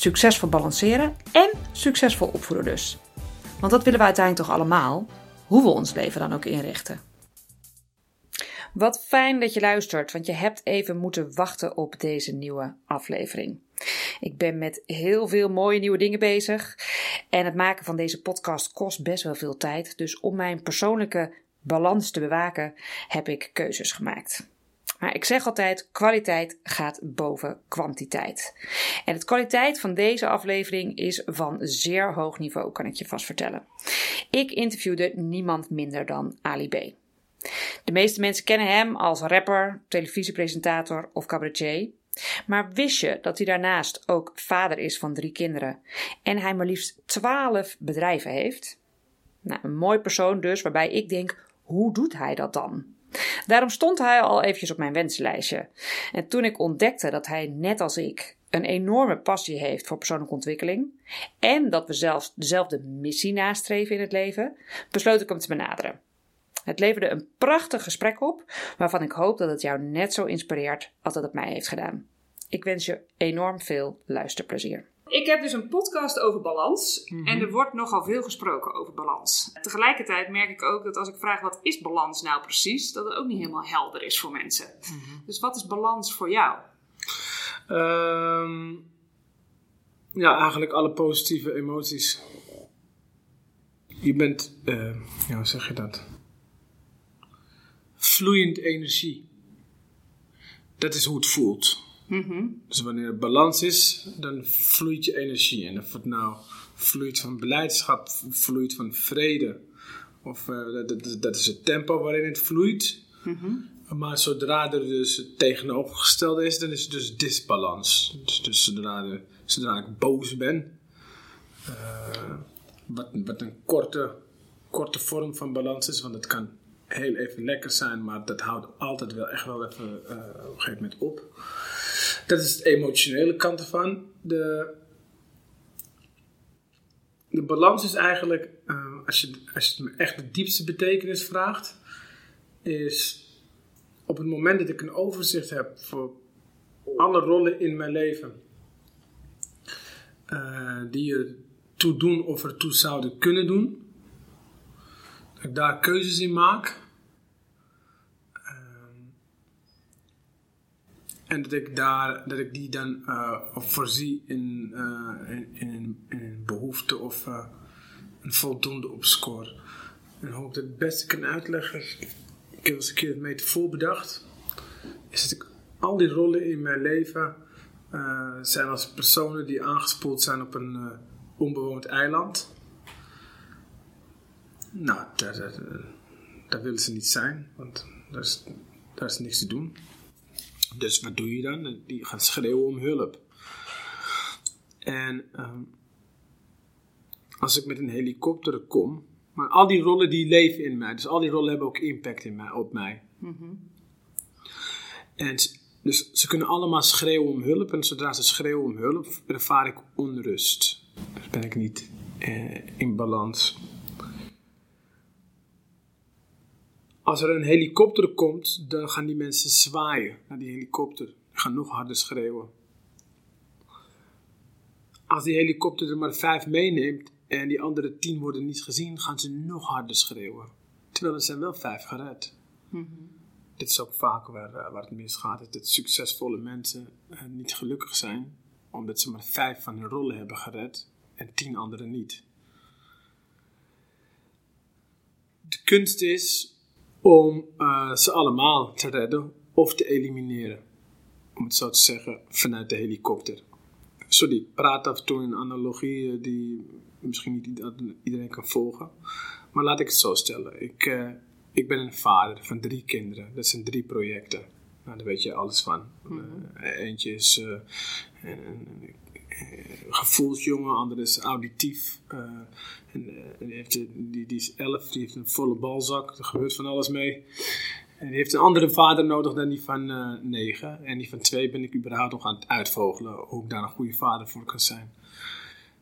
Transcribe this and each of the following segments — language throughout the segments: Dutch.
Succesvol balanceren en succesvol opvoeden dus. Want dat willen we uiteindelijk toch allemaal, hoe we ons leven dan ook inrichten. Wat fijn dat je luistert, want je hebt even moeten wachten op deze nieuwe aflevering. Ik ben met heel veel mooie nieuwe dingen bezig. En het maken van deze podcast kost best wel veel tijd. Dus om mijn persoonlijke balans te bewaken, heb ik keuzes gemaakt. Maar ik zeg altijd: kwaliteit gaat boven kwantiteit. En de kwaliteit van deze aflevering is van zeer hoog niveau, kan ik je vast vertellen. Ik interviewde niemand minder dan Ali B. De meeste mensen kennen hem als rapper, televisiepresentator of cabaretier. Maar wist je dat hij daarnaast ook vader is van drie kinderen en hij maar liefst twaalf bedrijven heeft? Nou, een mooi persoon dus, waarbij ik denk: hoe doet hij dat dan? Daarom stond hij al eventjes op mijn wenslijstje. En toen ik ontdekte dat hij, net als ik, een enorme passie heeft voor persoonlijke ontwikkeling en dat we zelfs dezelfde missie nastreven in het leven, besloot ik hem te benaderen. Het leverde een prachtig gesprek op, waarvan ik hoop dat het jou net zo inspireert als dat het mij heeft gedaan. Ik wens je enorm veel luisterplezier. Ik heb dus een podcast over balans en er wordt nogal veel gesproken over balans. Tegelijkertijd merk ik ook dat als ik vraag wat is balans nou precies, dat het ook niet helemaal helder is voor mensen. Dus wat is balans voor jou? Ehm, ja, eigenlijk alle positieve emoties. Je bent, eh, ja, hoe zeg je dat? Vloeiend energie. Dat is hoe het voelt. Dus wanneer er balans is, dan vloeit je energie. En of het nou vloeit van beleidschap, vloeit van vrede, of eh, dat, dat- dat is het tempo waarin het vloeit. Maar zodra er dus het tegenovergestelde is, dan is het dus disbalans. Dus, dus zodra, zodra ik boos ben, eh, wat, wat een korte, korte vorm van balans is, want het kan heel even lekker zijn, maar dat houdt altijd wel echt wel even eh, op een gegeven moment op. Dat is de emotionele kant ervan. De, de balans is eigenlijk, eh, als, je, als je het me echt de diepste betekenis vraagt, is op het moment dat ik een overzicht heb voor alle rollen in mijn leven eh, die er toe doen of ertoe zouden kunnen doen, dat ik daar keuzes in maak. En dat ik, daar, dat ik die dan eh, voorzie in, eh, in, in, in een behoefte of eh, een voldoende op score. En hoe ik dat het beste kan uitleggen, ik heb eens een keer het metafoor bedacht, is dat ik al die rollen in mijn leven zijn als personen die aangespoeld zijn op een onbewoond eiland. Nou, daar, daar, daar willen ze niet zijn, want daar is, daar is niks te doen. Dus wat doe je dan? Die gaan schreeuwen om hulp. En ehm, als ik met een helikopter kom, maar al die rollen die leven in mij, dus al die rollen hebben ook impact in mij, op mij. En s- dus ze kunnen allemaal schreeuwen om hulp. En zodra ze schreeuwen om hulp, ervaar ik onrust. Dus ben ik niet eh, in balans. Als er een helikopter komt, dan gaan die mensen zwaaien naar die helikopter. Die gaan nog harder schreeuwen. Als die helikopter er maar vijf meeneemt en die andere tien worden niet gezien, gaan ze nog harder schreeuwen. Terwijl er zijn wel vijf gered. Dit is ook vaak waar, eh, waar het misgaat, is dat succesvolle mensen eh, niet gelukkig zijn, omdat ze maar vijf van hun rollen hebben gered en tien anderen niet. De kunst is om eh, ze allemaal te redden of te elimineren, om het zo te zeggen, vanuit de helikopter. Sorry, ik praat af en toe in een analogie eh, die misschien niet ieder- iedereen kan volgen. Maar laat ik het zo stellen. Ik, eh, ik ben een vader van drie kinderen. Dat zijn drie projecten. Nou, daar weet je alles van. Eh, eentje is... en- en- ik gevoelsjongen, andere is auditief. en, heeft, die, die is elf, die heeft een volle balzak, er gebeurt van alles mee. En die heeft een andere vader nodig dan die van uh, negen. En die van twee ben ik überhaupt nog aan het uitvogelen hoe ik daar een goede vader voor kan zijn.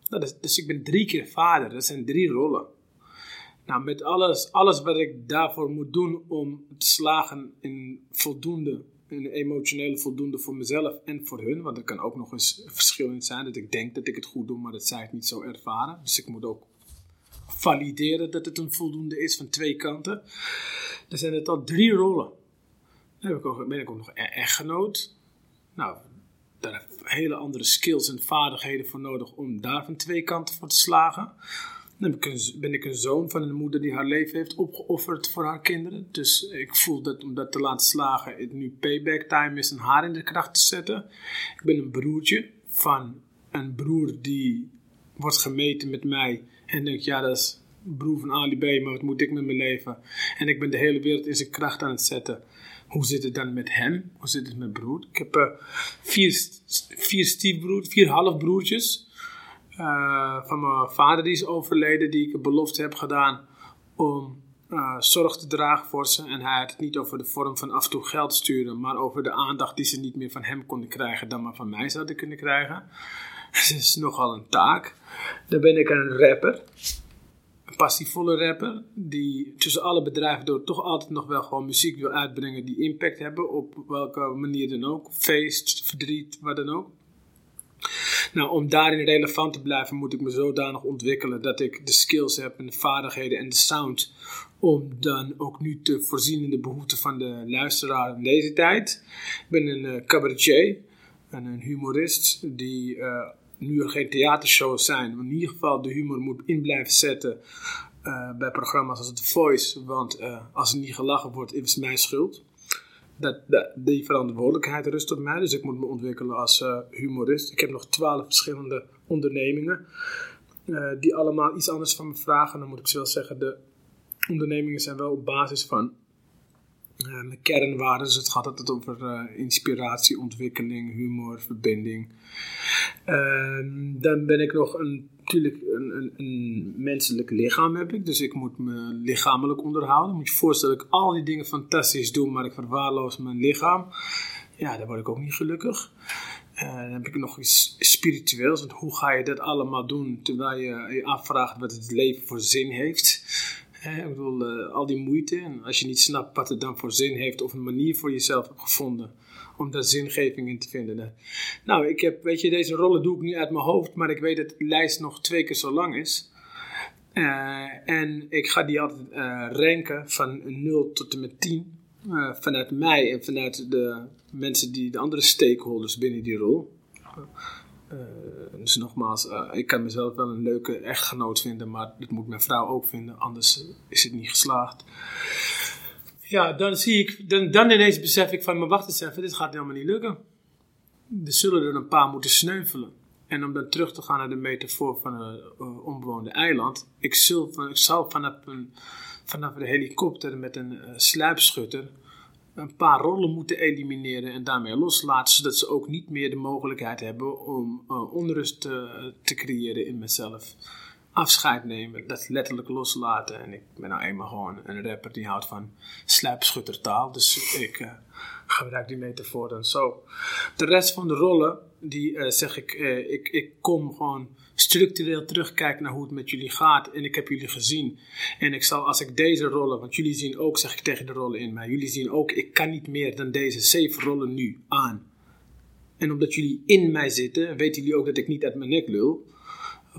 Dus, dus, ik ben drie keer vader, dat zijn drie rollen. Nou, met alles, alles wat ik daarvoor moet doen om te slagen in voldoende, in emotionele voldoende voor mezelf en voor hun. Want er kan ook nog eens verschil in zijn dat ik denk dat ik het goed doe, maar dat zij het niet zo ervaren. Dus ik moet ook valideren dat het een voldoende is van twee kanten. Dan zijn het al drie rollen. Dan heb ik ook, ben ik ook nog e- echtgenoot. Nou, daar heb hele andere skills en vaardigheden voor nodig om daar van twee kanten voor te slagen. Ben ik een zoon van een moeder die haar leven heeft opgeofferd voor haar kinderen. Dus ik voel dat om dat te laten slagen, het nu payback time is en haar in de kracht te zetten. Ik ben een broertje van een broer die wordt gemeten met mij en denkt, ja dat is broer van Ali maar wat moet ik met mijn leven? En ik ben de hele wereld in zijn kracht aan het zetten. Hoe zit het dan met hem? Hoe zit het met broer? Ik heb uh, vier, vier stiefbroers, vier halfbroertjes. Uh, van mijn vader die is overleden, die ik een belofte heb gedaan om uh, zorg te dragen voor ze. En hij had het niet over de vorm van af en toe geld sturen, maar over de aandacht die ze niet meer van hem konden krijgen, dan maar van mij zouden kunnen krijgen. Dat is nogal een taak. Dan ben ik een rapper passievolle rapper. Die tussen alle bedrijven door toch altijd nog wel gewoon muziek wil uitbrengen die impact hebben. Op welke manier dan ook. Feest, verdriet, wat dan ook. Nou, om daarin relevant te blijven moet ik me zodanig ontwikkelen dat ik de skills heb en de vaardigheden en de sound om dan ook nu te voorzien in de behoeften van de luisteraar in deze tijd. Ik ben een uh, cabaretier en een humorist die uh, nu er geen theatershows zijn, in ieder geval de humor moet in blijven zetten uh, bij programma's als The Voice. Want als er niet gelachen wordt, is het mijn schuld. Dat, die verantwoordelijkheid rust op mij, dus ik moet me ontwikkelen als uh, humorist. Ik heb nog twaalf verschillende ondernemingen, die allemaal iets anders van me vragen. Dan moet ik wel zeggen, de ondernemingen zijn wel op basis van uh, mijn kernwaarden. Dus het gaat altijd over inspiratie, ontwikkeling, humor, verbinding. Uh, dan ben ik nog een, natuurlijk een, een, een, menselijk lichaam heb ik. Dus ik moet me lichamelijk onderhouden. Moet je voorstellen dat ik al die dingen fantastisch doe, maar ik verwaarloos mijn lichaam. Ja, dan word ik ook niet gelukkig. Uh, dan heb ik nog iets spiritueels. Want hoe ga je dat allemaal doen terwijl je je afvraagt wat het leven voor zin heeft? ik bedoel, al die moeite. En als je niet snapt wat het dan voor zin heeft of een manier voor jezelf hebt gevonden om daar zingeving in te vinden. Nou, ik heb, weet je, deze rollen doe ik niet uit mijn hoofd, maar ik weet dat de lijst nog twee keer zo lang is. Uh, en ik ga die altijd uh, ranken van 0 tot en met 10. Uh, vanuit mij en vanuit de mensen die, de andere stakeholders binnen die rol. Dus nogmaals, ik kan mezelf wel een leuke echtgenoot vinden, maar dat moet mijn vrouw ook vinden, anders is het niet geslaagd. Ja, dan zie ik, dan, dan ineens besef ik van, maar wacht eens even, dit gaat helemaal niet lukken. Er zullen er een paar moeten sneuvelen. En om dan terug te gaan naar de metafoor van een uh, onbewoonde eiland. Ik, zul ik zal vanaf, een, vanaf helikopter met een sluipschutter een paar rollen moeten elimineren en daarmee loslaten, zodat ze ook niet meer de mogelijkheid hebben om uh, onrust te, creëren in mezelf. Afscheid nemen, dat letterlijk loslaten. En ik ben nou eenmaal gewoon een rapper die houdt van sluipschuttertaal, dus ik uh, gebruik die metafoor dan zo. De rest van de rollen, die uh, zeg ik, ik, ik kom gewoon structureel terugkijk naar hoe het met jullie gaat. En ik heb jullie gezien. En ik zal, als ik deze rollen, want jullie zien ook, zeg ik tegen de rollen in mij, jullie zien ook, ik kan niet meer dan deze zeven rollen nu aan. En omdat jullie in mij zitten, weten jullie ook dat ik niet uit mijn nek lul.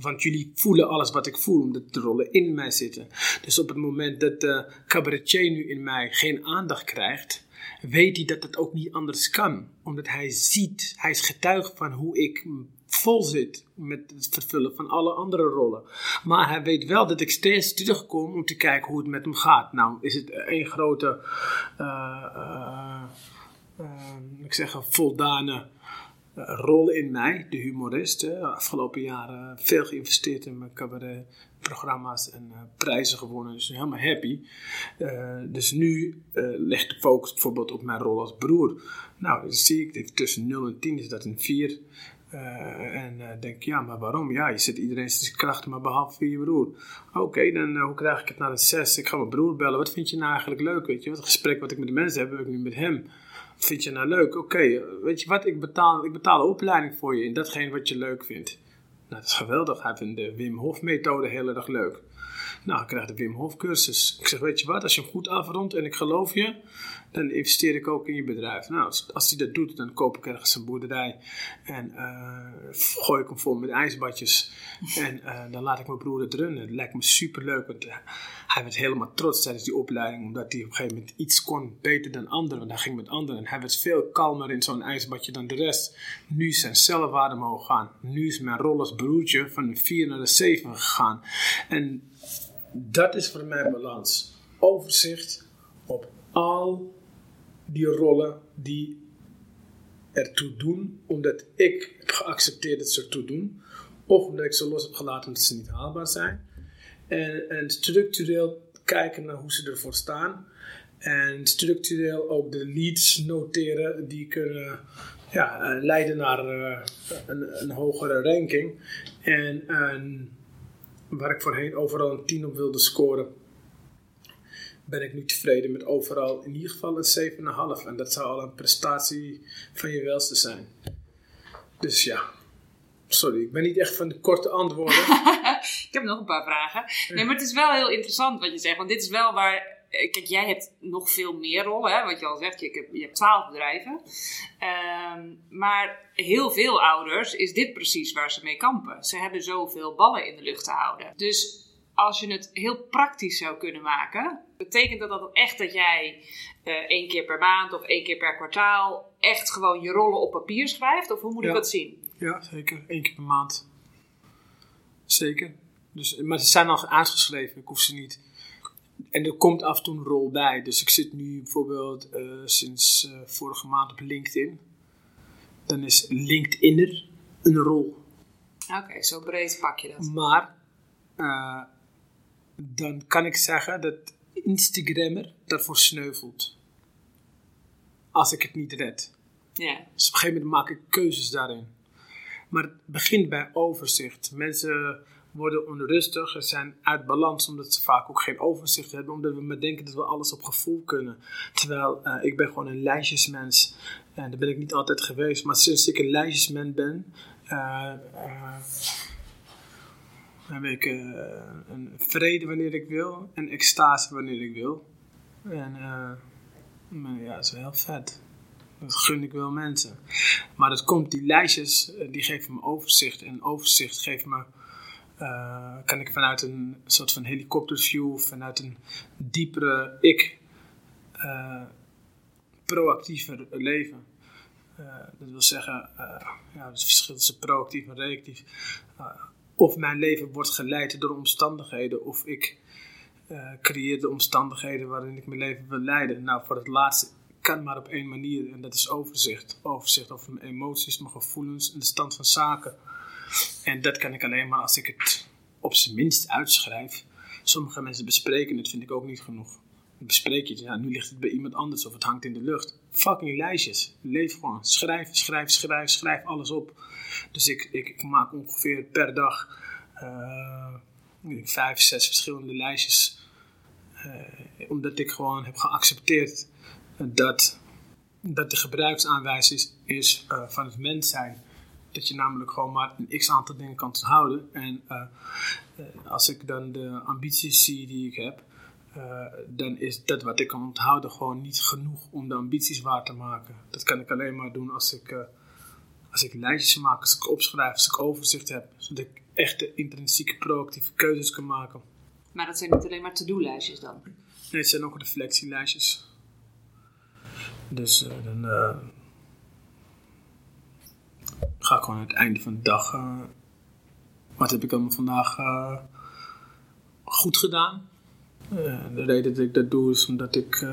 Want jullie voelen alles wat ik voel, omdat de rollen in mij zitten. Dus op het moment dat de cabaretier nu in mij geen aandacht krijgt, weet hij dat het ook niet anders kan. Omdat hij ziet, hij is getuige van hoe ik vol zit met het vervullen van alle andere rollen. Maar hij weet wel dat ik steeds terugkom om te kijken hoe het met hem gaat. Nou, is het één grote, uh, ik zeg een voldane rol in mij, de humorist. De afgelopen jaren veel geïnvesteerd in mijn cabaretprogramma's en prijzen gewonnen. Dus helemaal happy. dus nu ligt de focus bijvoorbeeld op mijn rol als broer. Nou, dan zie ik tussen 0 en 10 is dat een 4. Uh, en uh, denk, ja, maar waarom? Ja, je zit iedereen zijn krachten, maar behalve je broer. Oké, dan uh, hoe krijg ik het naar een 6? Ik ga mijn broer bellen. Wat vind je nou eigenlijk leuk? Weet je, wat gesprek wat ik met de mensen heb, heb ik nu met hem. Vind je nou leuk? Oké, weet je wat? Ik betaal, ik betaal een opleiding voor je in datgene wat je leuk vindt. Nou, dat is geweldig. Hij vindt de Wim Hof methode heel erg leuk. Nou, ik krijg de Wim Hof cursus. Ik zeg, weet je wat, als je hem goed afrondt en ik geloof je, dan investeer ik ook in je bedrijf. Nou, als, hij dat doet, dan koop ik ergens een boerderij en uh, gooi ik hem vol met ijsbadjes. En uh, dan laat ik mijn broer het runnen. Het lijkt me super leuk, want uh, hij werd helemaal trots tijdens die opleiding, omdat hij op een gegeven moment iets kon beter dan anderen. Want hij ging met anderen. Hij werd veel kalmer in zo'n ijsbadje dan de rest. Nu is zijn zelfwaarde omhoog gaan. Nu is mijn rol als broertje van een 4 naar de 7 gegaan. En dat is voor mij balans. Overzicht op al die rollen die ertoe doen, omdat ik geaccepteerd dat ze ertoe doen, of omdat ik ze los heb gelaten omdat ze niet haalbaar zijn. En, en structureel kijken naar hoe ze ervoor staan. En structureel ook de leads noteren die kunnen ja, leiden naar uh, een, een, hogere ranking. En, en waar ik voorheen overal een 10 op wilde scoren, ben ik nu tevreden met overal in ieder geval een 7,5. En dat zou al een prestatie van je welste zijn. Dus ja, sorry, ik ben niet echt van de korte antwoorden. ik heb nog een paar vragen. Nee, maar het is wel heel interessant wat je zegt, want dit is wel waar eh, kijk, jij hebt nog veel meer rollen, hè, wat je al zegt. Je, hebt, je hebt twaalf bedrijven. Ehm, maar heel veel ouders is dit precies waar ze mee kampen. Ze hebben zoveel ballen in de lucht te houden. Dus als je het heel praktisch zou kunnen maken, betekent dat dat echt dat jij uh, één keer per maand of één keer per kwartaal echt gewoon je rollen op papier schrijft? Of hoe moet ik dat zien? Ja, zeker. Eén keer per maand. Zeker. Dus, maar ze zijn al uitgeschreven. Ik hoef ze niet en er komt af en toe een rol bij. Dus ik zit nu bijvoorbeeld uh, sinds uh, vorige maand op LinkedIn. Dan is LinkedInner een rol. Oké, zo breed pak je dat. Maar uh, dan kan ik zeggen dat Instagrammer daarvoor sneuvelt. Als ik het niet red. Ja. Dus op een gegeven moment maak ik keuzes daarin. Maar het begint bij overzicht. Mensen worden onrustig en zijn uit balans omdat ze vaak ook geen overzicht hebben, omdat we maar denken dat we alles op gevoel kunnen. Terwijl uh, ik ben gewoon een lijstjesmens en dat ben ik niet altijd geweest, maar sinds ik een lijstjesmens ben, uh, uh, heb ik een vrede wanneer ik wil en extase wanneer ik wil. En ja, dat is wel heel vet. Dat gun ik wel mensen. Maar dat komt, die lijstjes, die geven me overzicht. En overzicht geeft me kan ik vanuit een soort van helikopterview, vanuit een diepere ik, proactiever leven. Dat wil zeggen, ja, het verschil tussen proactief en reactief. Of mijn leven wordt geleid door omstandigheden, of ik creëer de omstandigheden waarin ik mijn leven wil leiden. Nou, voor het laatste kan maar op één manier, en dat is overzicht. Overzicht over mijn emoties, mijn gevoelens en de stand van zaken. En dat kan ik alleen maar als ik het op zijn minst uitschrijf. Sommige mensen bespreken het, vind ik ook niet genoeg. Bespreek je het, ja, nu ligt het bij iemand anders of het hangt in de lucht. Fucking lijstjes. Leef gewoon. Schrijf, schrijf, schrijf, schrijf alles op. Dus ik, ik, maak ongeveer per dag uh, vijf, zes verschillende lijstjes. Uh, omdat ik gewoon heb geaccepteerd dat, dat de gebruiksaanwijzing is, is uh, van het mens zijn dat je namelijk gewoon maar een x aantal dingen kan houden. En als ik dan de ambities zie die ik heb, dan is dat wat ik kan onthouden gewoon niet genoeg om de ambities waar te maken. Dat kan ik alleen maar doen als ik, als ik lijstjes maak, als ik opschrijf, als ik overzicht heb. Zodat ik echte intrinsieke proactieve keuzes kan maken. Maar dat zijn niet alleen maar to-do-lijstjes dan? Nee, het zijn ook reflectielijstjes. Dus dan ga ik gewoon aan het einde van de dag. Uh, wat heb ik dan vandaag goed gedaan? De reden dat ik dat doe is omdat ik.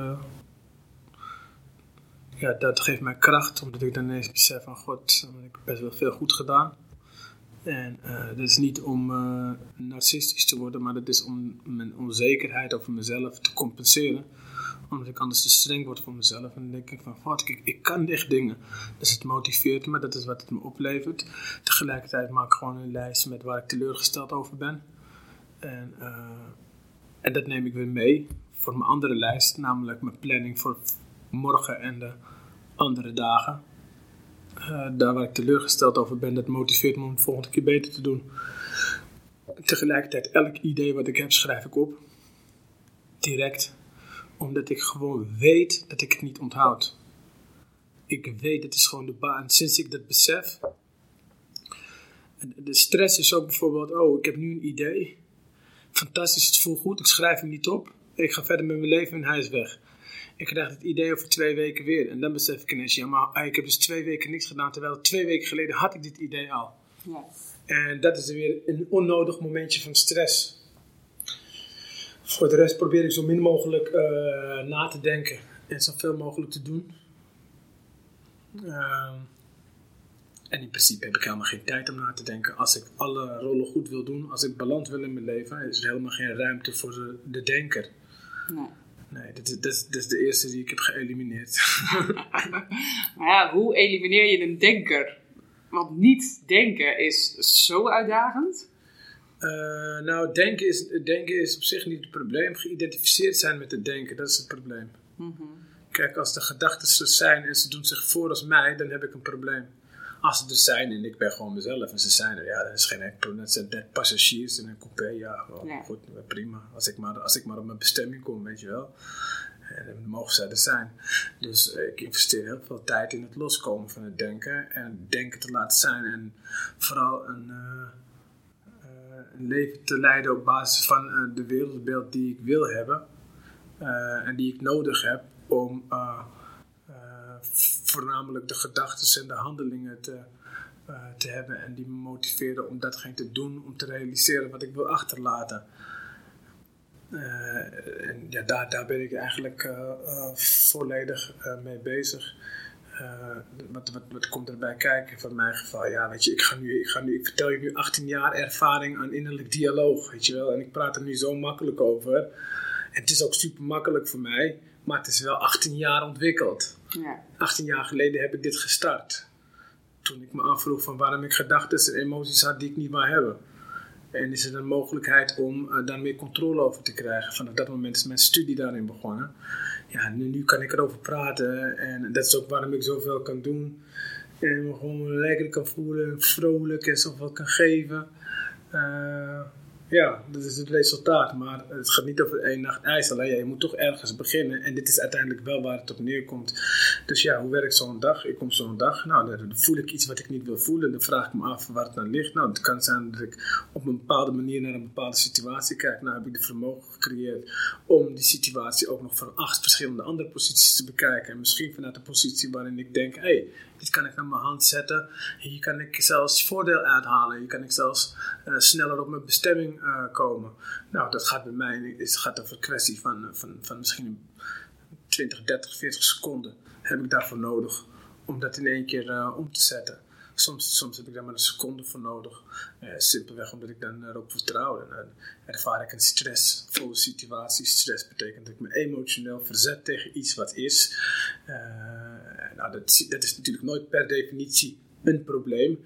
Ja, dat geeft mij kracht, omdat ik dan ineens besef van god, ik heb best wel veel goed gedaan. En uh, dat is niet om uh, narcistisch te worden, maar dat is om mijn onzekerheid over mezelf te compenseren. Omdat ik anders te streng word voor mezelf. En dan denk ik van, wat, ik, ik kan echt dingen. Dus het motiveert me, dat is wat het me oplevert. Tegelijkertijd maak ik gewoon een lijst met waar ik teleurgesteld over ben. En, uh, en dat neem ik weer mee voor mijn andere lijst, namelijk mijn planning voor morgen en de andere dagen. Uh, daar waar ik teleurgesteld over ben, dat motiveert me om het volgende keer beter te doen. Tegelijkertijd, elk idee wat ik heb, schrijf ik op. Direct. Omdat ik gewoon weet dat ik het niet onthoud. Ik weet, het is gewoon de baan. Sinds ik dat besef. De stress is ook bijvoorbeeld, oh, ik heb nu een idee. Fantastisch, het voelt goed, ik schrijf hem niet op. Ik ga verder met mijn leven en hij is weg. Ik krijg het idee over twee weken weer. En dan besef ik ineens, ja, maar ik heb dus twee weken niks gedaan. Terwijl twee weken geleden had ik dit idee al. En dat is weer een onnodig momentje van stress. Voor de rest probeer ik zo min mogelijk uh, na te denken. En zoveel mogelijk te doen. Uh, en in principe heb ik helemaal geen tijd om na te denken. Als ik alle rollen goed wil doen, als ik balans wil in mijn leven, is er helemaal geen ruimte voor de, de denker. Nee. Nee, dit is, dit, is, de eerste die ik heb geëlimineerd. maar ja, hoe elimineer je een denker? Want niet denken is zo uitdagend. Uh, nou, denken is, denken is op zich niet het probleem. Geïdentificeerd zijn met het denken, dat is het probleem. Mm Kijk, als de gedachten er zijn en ze doen zich voor als mij, dan heb ik een probleem als ze er zijn en ik ben gewoon mezelf en ze zijn er, ja, dat is geen enkel. Dat zijn net passagiers in een coupé, ja, wel, goed, prima. Als ik, maar, als ik maar op mijn bestemming kom, weet je wel. En dan mogen zij er zijn. Dus eh, ik investeer heel veel tijd in het loskomen van het denken en denken te laten zijn. En vooral een, uh, uh, een leven te leiden op basis van de wereldbeeld die ik wil hebben en die ik nodig heb om voornamelijk de gedachten en de handelingen te, uh, te hebben en die me motiveren om datgene te doen, om te realiseren wat ik wil achterlaten. Uh, en ja, daar, daar ben ik eigenlijk uh, volledig mee bezig. wat, wat, wat komt erbij kijken van mijn geval? Ja, weet je, ik, ga nu, ik, ga nu, ik vertel je nu 18 jaar ervaring aan innerlijk dialoog, weet je wel. En ik praat er nu zo makkelijk over. Het is ook super makkelijk voor mij, maar het is wel 18 jaar ontwikkeld. Ja. 18 jaar geleden heb ik dit gestart. Toen ik me afvroeg van waarom ik gedachten en emoties had die ik niet wou hebben. En is er een mogelijkheid om uh, daar meer controle over te krijgen. Vanaf dat moment is mijn studie daarin begonnen. Ja, nu, nu kan ik erover praten. En dat is ook waarom ik zoveel kan doen. En me gewoon lekker kan voelen, vrolijk en zoveel kan geven. Uh, ja, dat is het resultaat. Maar het gaat niet over één nacht ijs. Alleen je moet toch ergens beginnen. En dit is uiteindelijk wel waar het op neerkomt. Dus ja, hoe werkt zo'n dag? Ik kom zo'n dag. Nou, dan voel ik iets wat ik niet wil voelen. Dan vraag ik me af waar het naar ligt. Nou, het kan zijn dat ik op een bepaalde manier naar een bepaalde situatie kijk. Nou, heb ik de vermogen gecreëerd om die situatie ook nog van acht verschillende andere posities te bekijken. En misschien vanuit de positie waarin ik denk: hé, hey, dit kan ik naar mijn hand zetten. Hier kan ik zelfs voordeel uithalen. Hier kan ik zelfs uh, sneller op mijn bestemming uh, komen. Nou, dat gaat bij mij, het gaat over een kwestie van, van, van misschien 20, 30, 40 seconden heb ik daarvoor nodig om dat in één keer om te zetten. Soms, soms heb ik daar maar een seconde voor nodig. Uh, simpelweg omdat ik dan erop vertrouw. En dan ervaar ik een stressvolle situatie. Stress betekent dat ik me emotioneel verzet tegen iets wat is. Nou, dat, dat is natuurlijk nooit per definitie een probleem.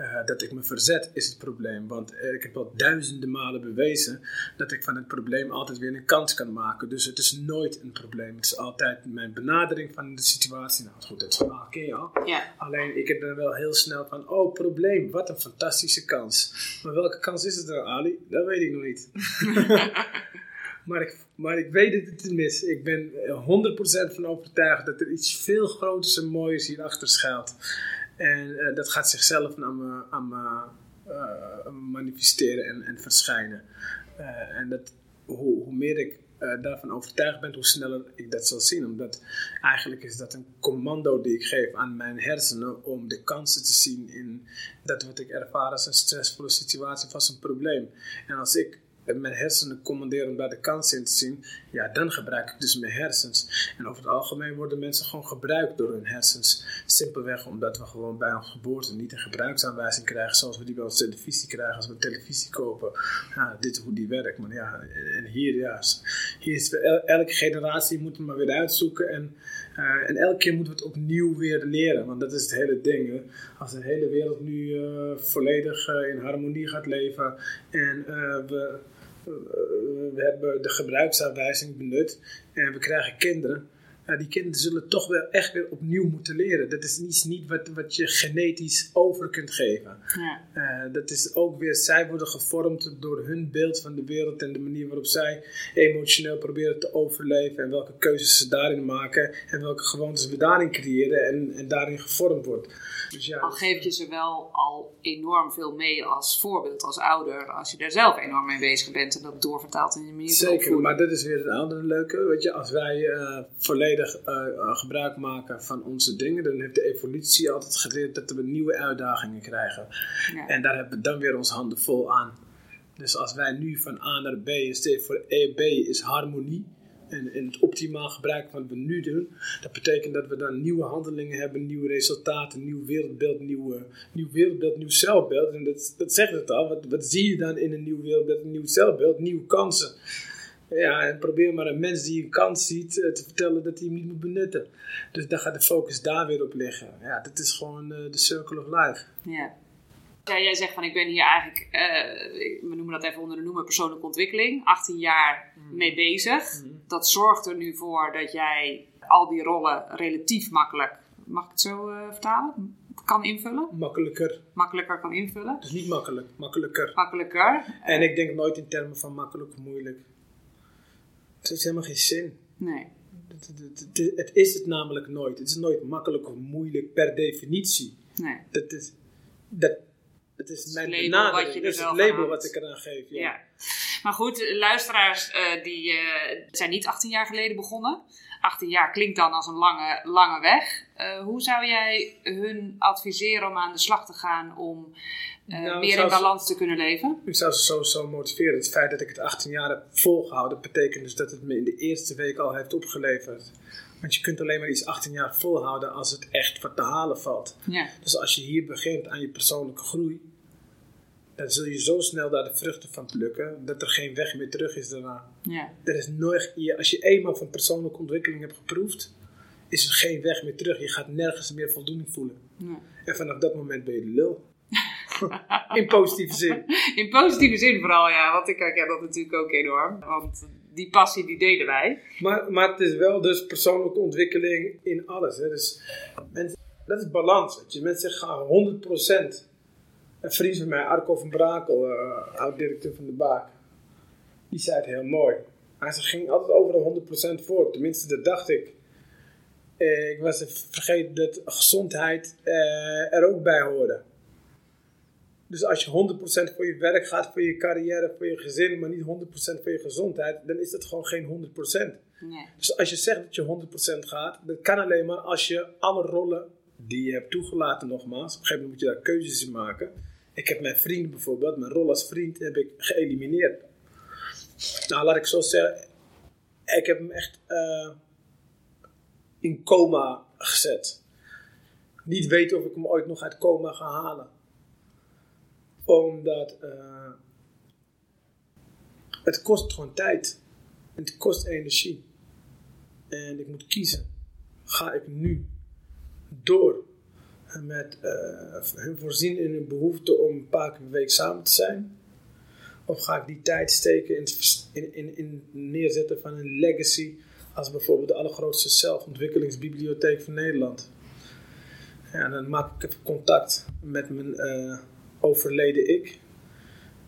Uh, dat ik me verzet is het probleem. Want uh, ik heb al duizenden malen bewezen dat ik van het probleem altijd weer een kans kan maken. Dus het is nooit een probleem. Het is altijd mijn benadering van de situatie. Nou goed, dat verhaal ken je al. Ja. Alleen ik heb er wel heel snel van, oh probleem, wat een fantastische kans. Maar welke kans is het dan Ali? Dat weet ik nog niet. maar, ik, maar ik weet het niet mis. Ik ben 100% van overtuigd dat er iets veel groters en moois hierachter schuilt. En uh, dat gaat zichzelf aan me, uh, manifesteren en, en verschijnen. En dat, hoe, hoe, meer ik daarvan overtuigd ben, hoe sneller ik dat zal zien. Omdat eigenlijk is dat een commando die ik geef aan mijn hersenen om de kansen te zien in dat wat ik ervaar als een stressvolle situatie of als een probleem. En als ik mijn hersenen commanderen om daar de kans in te zien, ja, dan gebruik ik dus mijn hersens. En over het algemeen worden mensen gewoon gebruikt door hun hersens. Simpelweg omdat we gewoon bij ons geboorte niet een gebruiksaanwijzing krijgen zoals we die wel op televisie krijgen als we televisie kopen. Ja, dit is hoe die werkt. Maar ja, en hier, ja, hier is elke generatie moet het maar weer uitzoeken en uh, en elke keer moeten we het opnieuw weer leren, want dat is het hele ding. Als de hele wereld nu uh, volledig uh, in harmonie gaat leven en we we hebben de gebruiksaanwijzing benut en we krijgen kinderen. Nou, die kinderen zullen toch wel echt weer opnieuw moeten leren. Dat is iets niet wat, wat je genetisch over kunt geven. Ja. Uh, dat is ook weer, zij worden gevormd door hun beeld van de wereld en de manier waarop zij emotioneel proberen te overleven en welke keuzes ze daarin maken en welke gewoontes we daarin creëren en, en daarin gevormd wordt. Dus ja, al geef je ze wel al enorm veel mee als voorbeeld, als ouder, als je daar zelf enorm mee bezig bent en dat doorvertaalt in je manier van Zeker, maar dat is weer een andere leuke. Weet je, als wij uh, volledig uh, gebruik maken van onze dingen, dan heeft de evolutie altijd geleerd dat we nieuwe uitdagingen krijgen. Ja. En daar hebben we dan weer onze handen vol aan. Dus als wij nu van A naar B, en voor E, B is harmonie en, en het optimaal gebruik van wat we nu doen, dat betekent dat we dan nieuwe handelingen hebben, nieuwe resultaten, nieuw wereldbeeld, nieuw, nieuw wereldbeeld, nieuw zelfbeeld. En dat, dat zegt het al. Wat, wat zie je dan in een nieuw wereldbeeld, een nieuw zelfbeeld? Nieuwe kansen. Ja, en probeer maar een mens die een kans ziet eh, te vertellen dat hij hem niet moet benutten. Dus dan gaat de focus daar weer op liggen. Ja, dat is gewoon eh, de circle of life. Ja. Ja, jij zegt van ik ben hier eigenlijk, uh, we noemen dat even onder de noemer persoonlijke ontwikkeling, 18 jaar mm. mee bezig. Mm. Dat zorgt er nu voor dat jij al die rollen relatief makkelijk, mag ik het zo uh, vertalen? Kan invullen? Makkelijker. Makkelijker kan invullen. Dus niet makkelijk, makkelijker. Makkelijker. En ik denk nooit in termen van makkelijk of moeilijk. Het heeft helemaal geen zin. Nee. Het, het, het, is het namelijk nooit. Het is nooit makkelijk of moeilijk per definitie. Nee. Dat is, dat, het is mijn het benadering. Het is het label wat ik eraan geef. Ja. ja. Maar goed, luisteraars uh, die uh, zijn niet 18 jaar geleden begonnen. 18 jaar klinkt dan als een lange, lange weg. Uh, hoe zou jij hun adviseren om aan de slag te gaan om nou, meer in balans te kunnen leven? Ik zou ze sowieso motiveren. Het feit dat ik het 18 jaar heb volgehouden, betekent dus dat het me in de eerste week al heeft opgeleverd. Want je kunt alleen maar iets 18 jaar volhouden als het echt wat te halen valt. Ja. Dus als je hier begint aan je persoonlijke groei, dan zul je zo snel daar de vruchten van plukken dat er geen weg meer terug is daarna. Ja. Er is nooit, als je eenmaal van persoonlijke ontwikkeling hebt geproefd, is er geen weg meer terug. Je gaat nergens meer voldoening voelen. Ja. En vanaf dat moment ben je de lul. In positieve zin. In positieve zin vooral, ja. Want ik herken dat natuurlijk ook enorm. Want die passie, die deden wij. Maar, maar het is wel dus persoonlijke ontwikkeling in alles. Hè. Dus mensen, dat is balans. Weet je. Mensen gaan 100% een vriend van mij, Arco van Brakel, uh, oud-directeur van de Baak, die zei het heel mooi. Hij ging altijd over de 100% voor, tenminste dat dacht ik. Uh, ik was vergeten dat gezondheid uh, er ook bij hoorde. Dus als je 100% voor je werk gaat, voor je carrière, voor je gezin, maar niet 100% voor je gezondheid, dan is dat gewoon geen 100%. Nee. Dus als je zegt dat je 100% gaat, dat kan alleen maar als je alle rollen die je hebt toegelaten, nogmaals, op een gegeven moment moet je daar keuzes in maken ik heb mijn vrienden bijvoorbeeld, mijn rol als vriend heb ik geëlimineerd. Nou, laat ik zo zeggen, ik heb hem echt uh, in coma gezet. Niet weten of ik hem ooit nog uit coma ga halen. Omdat uh, het kost gewoon tijd. En het kost energie. En ik moet kiezen. Ga ik nu door met uh, hun voorzien in hun behoefte om een paar keer per week samen te zijn? Of ga ik die tijd steken in het in, in, neerzetten van een legacy als bijvoorbeeld de allergrootste zelfontwikkelingsbibliotheek van Nederland? Ja, dan maak ik contact met mijn overleden ik,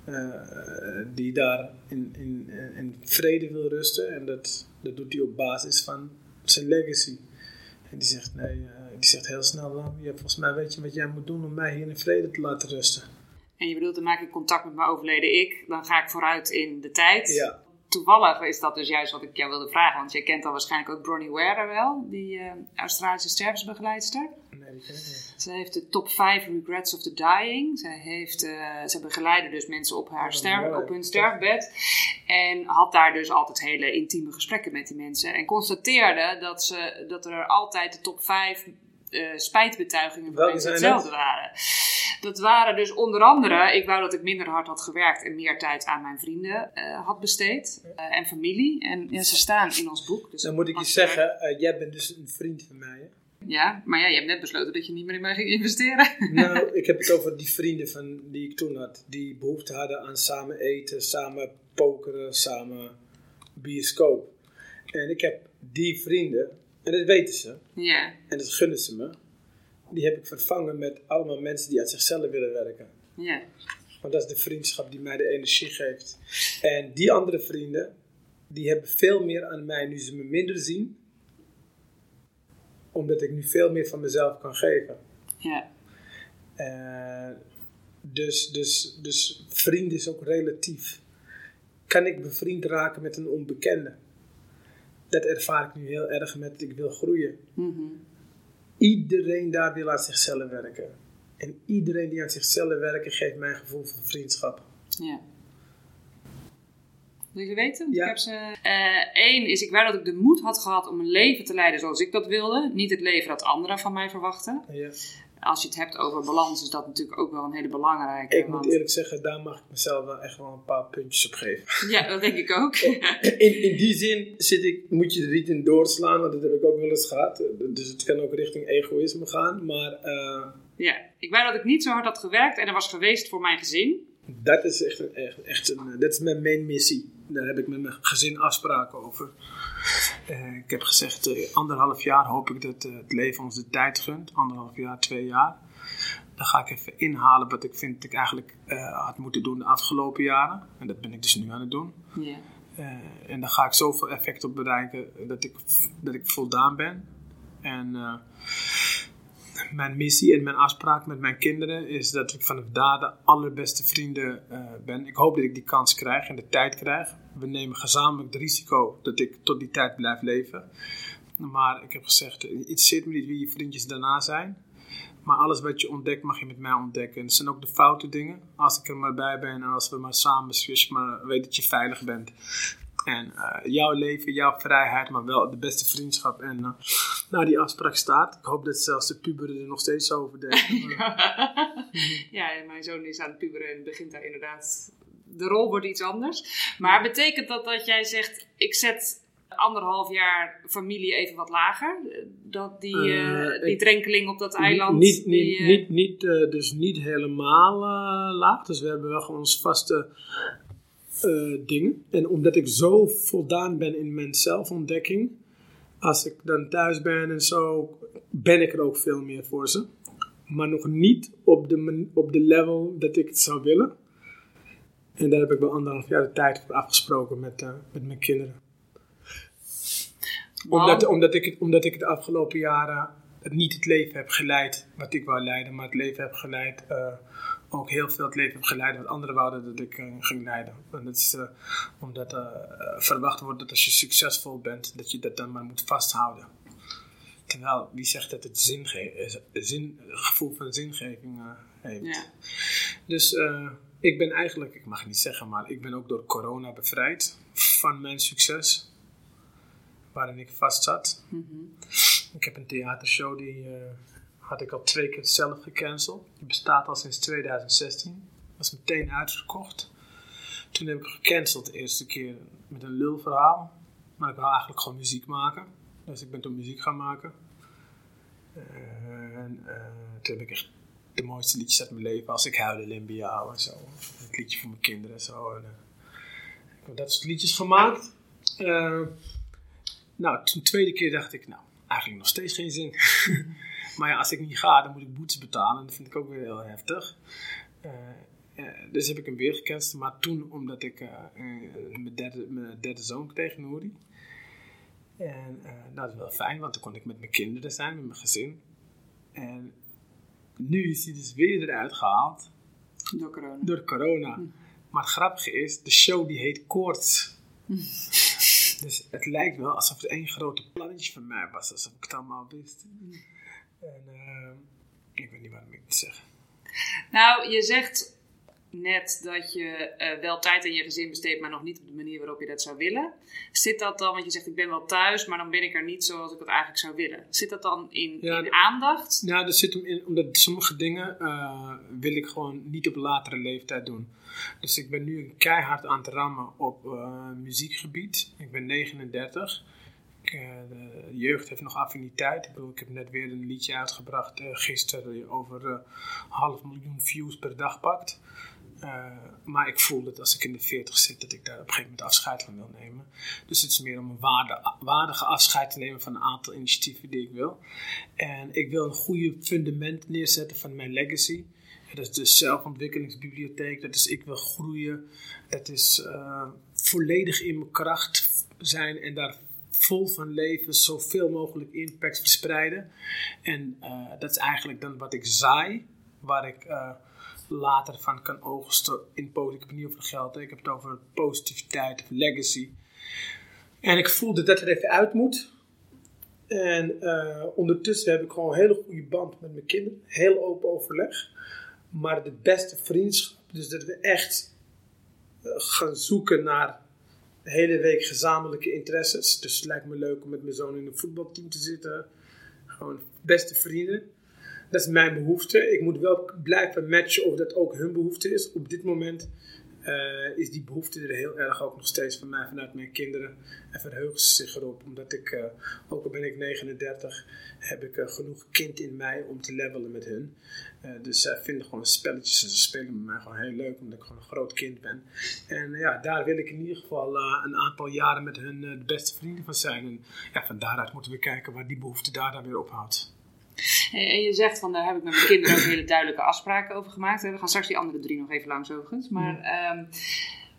uh, die daar in, in, in vrede wil rusten. En dat, dat doet hij op basis van zijn legacy. En die zegt, nee, uh, die zegt heel snel, uh, ja, volgens mij weet je wat jij moet doen om mij hier in vrede te laten rusten. En je bedoelt, dan maak ik contact met mijn overleden ik, dan ga ik vooruit in de tijd. Ja. Toevallig is dat dus juist wat ik jou wilde vragen. Want je kent dan waarschijnlijk ook Bronnie Ware wel, die uh, Australische stervensbegeleidster. Nee, die ken ik niet. Ze heeft de top 5 regrets of the dying. Ze, heeft, uh, ze begeleidde dus mensen op, haar ster op hun sterfbed. En had daar dus altijd hele intieme gesprekken met die mensen. En constateerde dat, ze, dat er altijd de top 5 uh, spijtbetuigingen van mensen hetzelfde waren. Dat waren dus onder andere, ik wou dat ik minder hard had gewerkt en meer tijd aan mijn vrienden uh, had besteed uh, en familie. En, en, ze staan in ons boek. Dus Dan moet ik je zeggen, jij bent dus een vriend van mij. Hè? Ja, maar ja, je hebt net besloten dat je niet meer in mij ging investeren. Nou, ik heb het over die vrienden van, die ik toen had. Die behoefte hadden aan samen eten, samen pokeren, samen bioscoop. En ik heb die vrienden, en dat weten ze. Ja. En dat gunnen ze me die heb ik vervangen met allemaal mensen die aan zichzelf willen werken. Ja. Want dat is de vriendschap die mij de energie geeft. En die andere vrienden, die hebben veel meer aan mij nu ze me minder zien. Omdat ik nu veel meer van mezelf kan geven. Ja. Uh, dus, dus, dus vriend is ook relatief. Kan ik bevriend raken met een onbekende? Dat ervaar ik nu heel erg met ik wil groeien. Mm -hmm. Iedereen daar wil aan zichzelf werken. En iedereen die aan zichzelf werkt, geeft mij een gevoel van vriendschap. Ja. Wil je weten? Ja. Ik heb ze. Eén uh, is, ik wou dat ik de moed had gehad om een leven te leiden zoals ik dat wilde. Niet het leven dat anderen van mij verwachten. Ja. Als je het hebt over balans, is dat natuurlijk ook wel een hele belangrijke. Ik want... moet eerlijk zeggen, daar mag ik mezelf wel echt wel een paar puntjes op geven. Ja, dat denk ik ook. in, in die zin zit ik, moet je er niet in doorslaan, want dat heb ik ook wel eens gehad. Dus het kan ook richting egoïsme gaan. Maar, uh, ja, ik wou dat ik niet zo hard had gewerkt en er was geweest voor mijn gezin. Dat is echt, een, echt, echt een, dat is mijn main missie. Daar heb ik met mijn gezin afspraken over. Uh, ik heb gezegd, uh, anderhalf jaar hoop ik dat uh, het leven ons de tijd gunt. Anderhalf jaar, twee jaar. Dan ga ik even inhalen wat ik vind dat ik eigenlijk had moeten doen de afgelopen jaren. En dat ben ik dus nu aan het doen. Yeah. en dan ga ik zoveel effect op bereiken dat ik, dat ik voldaan ben. En mijn missie en mijn afspraak met mijn kinderen is dat ik vanaf daar de allerbeste vrienden uh, ben. Ik hoop dat ik die kans krijg en de tijd krijg. We nemen gezamenlijk het risico dat ik tot die tijd blijf leven. Maar ik heb gezegd, het zit me niet wie je vriendjes daarna zijn. Maar alles wat je ontdekt mag je met mij ontdekken. En zijn ook de foute dingen. Als ik er maar bij ben en als we maar samen, je maar weet dat je veilig bent. En uh, jouw leven, jouw vrijheid, maar wel de beste vriendschap. En uh, nou, die afspraak staat. Ik hoop dat zelfs de puberen er nog steeds over denken. ja, mijn zoon is aan het puberen en begint daar inderdaad... De rol wordt iets anders. Maar betekent dat dat jij zegt, ik zet anderhalf jaar familie even wat lager? Dat die, uh, die drenkeling op dat eiland... Niet, die, niet, niet, niet, dus niet helemaal laag. Dus we hebben wel gewoon ons vaste... Uh, dingen. En omdat ik zo voldaan ben in mijn zelfontdekking, als ik dan thuis ben en zo, ben ik er ook veel meer voor ze. Maar nog niet op de, op de level dat ik het zou willen. En daar heb ik wel anderhalf jaar de tijd voor afgesproken met, uh, met mijn kinderen. Wow. Omdat, omdat, ik, omdat ik de afgelopen jaren niet het leven heb geleid wat ik wou leiden, maar het leven heb geleid. Uh, ook heel veel het leven heb geleid wat anderen wouden dat ik uh, ging leiden. En dat is uh, omdat uh, verwacht wordt dat als je succesvol bent, dat je dat dan maar moet vasthouden. Terwijl, wie zegt dat het zin, zin gevoel van zingeving heeft. Ja. Dus ik ben eigenlijk, ik mag het niet zeggen, maar ik ben ook door corona bevrijd van mijn succes. Waarin ik vast zat. Mm -hmm. Ik heb een theatershow die had ik al twee keer zelf gecanceld. Die bestaat al sinds 2016. Was meteen uitverkocht. Toen heb ik gecanceld de eerste keer met een lulverhaal. Maar ik wil eigenlijk gewoon muziek maken. Dus ik ben toen muziek gaan maken. En uh, toen heb ik echt de mooiste liedjes uit mijn leven. Als ik huilde Limbia en zo. Het liedje voor mijn kinderen en zo. En, uh, ik heb dat soort liedjes gemaakt. nou, toen de tweede keer dacht ik, nou, eigenlijk nog steeds geen zin. Maar ja, als ik niet ga, dan moet ik boetes betalen. Dat vind ik ook weer heel heftig. Uh, uh, dus heb ik hem weer gecanceld. Maar toen, omdat ik uh, mijn, derde, mijn derde zoon kreeg, Nouri. En dat is wel fijn, want dan kon ik met mijn kinderen zijn, met mijn gezin. En nu is hij dus weer eruit gehaald. Door corona. Door corona. Hm. Maar het grappige is, de show die heet Koorts. dus het lijkt wel alsof het één grote plannetje van mij was, alsof ik het allemaal wist. En uh, ik weet niet waarom ik het zeg. Nou, je zegt net dat je uh, wel tijd aan je gezin besteedt, maar nog niet op de manier waarop je dat zou willen. Zit dat dan, want je zegt ik ben wel thuis, maar dan ben ik er niet zoals ik het eigenlijk zou willen. Zit dat dan in, in aandacht? Ja, dat zit hem in, omdat sommige dingen uh, wil ik gewoon niet op latere leeftijd doen. Dus ik ben nu keihard aan het rammen op uh, muziekgebied. Ik ben 39. Ik, de jeugd heeft nog affiniteit. Ik, bedoel, ik heb net weer een liedje uitgebracht gisteren over half miljoen views per dag pakt. Maar ik voel dat als ik in de 40 zit, dat ik daar op een gegeven moment afscheid van wil nemen. Dus het is meer om een waardige afscheid te nemen van een aantal initiatieven die ik wil. En ik wil een goede fundament neerzetten van mijn legacy. Dat is de zelfontwikkelingsbibliotheek. Dat is ik wil groeien. Dat is volledig in mijn kracht zijn en daar vol van leven, zoveel mogelijk impact verspreiden. En uh, dat is eigenlijk dan wat ik zaai, waar ik later van kan oogsten in politieke manier over geld. Ik heb het over positiviteit of legacy. En ik voelde dat er even uit moet. En uh, ondertussen heb ik gewoon een hele goede band met mijn kinderen. Heel open overleg. Maar de beste vriendschap. Dus dat we echt gaan zoeken naar de hele week gezamenlijke interesses. Dus het lijkt me leuk om met mijn zoon in een voetbalteam te zitten. Gewoon beste vrienden. Dat is mijn behoefte. Ik moet wel blijven matchen of dat ook hun behoefte is. Op dit moment uh, is die behoefte er heel erg ook nog steeds van mij, vanuit mijn kinderen. En verheugen ze zich erop. Omdat ik, uh, ook al ben ik 39, heb ik uh, genoeg kind in mij om te levelen met hun. dus zij vinden gewoon spelletjes en ze spelen met mij gewoon heel leuk. Omdat ik gewoon een groot kind ben. En ja, daar wil ik in ieder geval een aantal jaren met hun de beste vrienden van zijn. En ja, van daaruit moeten we kijken waar die behoefte daar dan weer ophoudt. En je zegt van daar heb ik met mijn kinderen ook hele duidelijke afspraken over gemaakt. We gaan straks die andere drie nog even langs overigens. Maar um,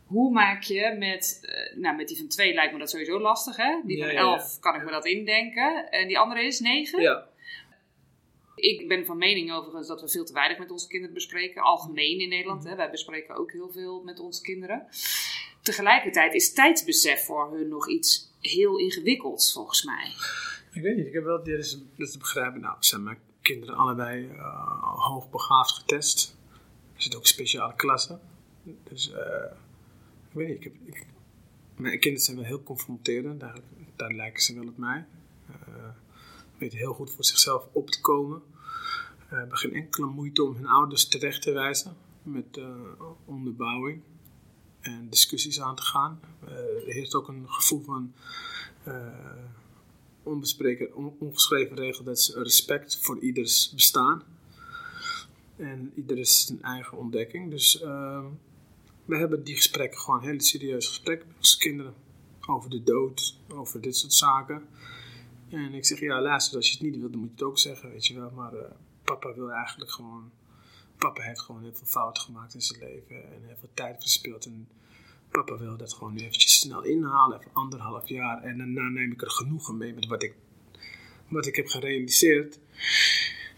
hoe maak je met, uh, nou met die van twee lijkt me dat sowieso lastig hè? Die van ja, elf kan ik me dat indenken. En die andere is negen? Ja. Ik ben van mening overigens dat we veel te weinig met onze kinderen bespreken. Algemeen in Nederland. Hè? Wij bespreken ook heel veel met onze kinderen. Tegelijkertijd is tijdsbesef voor hun nog iets heel ingewikkelds volgens mij. Ik weet niet, ik heb wel, dit is, dit te begrijpen. Nou, zijn mijn kinderen allebei uh, hoogbegaafd getest. Er zitten ook speciale klassen. Dus, uh, ik weet niet, ik heb, ik, mijn kinderen zijn wel heel confronterend, daar, daar lijken ze wel op mij. Uh, weten heel goed voor zichzelf op te komen. Uh, hebben geen enkele moeite om hun ouders terecht te wijzen met onderbouwing en discussies aan te gaan. er heerst ook een gevoel van onbespreken, ongeschreven regel, dat is respect voor ieders bestaan. En ieder is zijn eigen ontdekking. Dus uh, we hebben die gesprekken gewoon hele serieuze gesprekken met onze kinderen. Over de dood, over dit soort zaken. En ik zeg, ja luister, als je het niet wilt, dan moet je het ook zeggen, weet je wel. Maar uh, papa wil eigenlijk gewoon... Papa heeft gewoon heel veel fouten gemaakt in zijn leven. En heel veel tijd verspild. En papa wil dat gewoon nu eventjes snel inhalen, even anderhalf jaar. En daarna neem ik er genoegen mee met wat ik, wat ik heb gerealiseerd.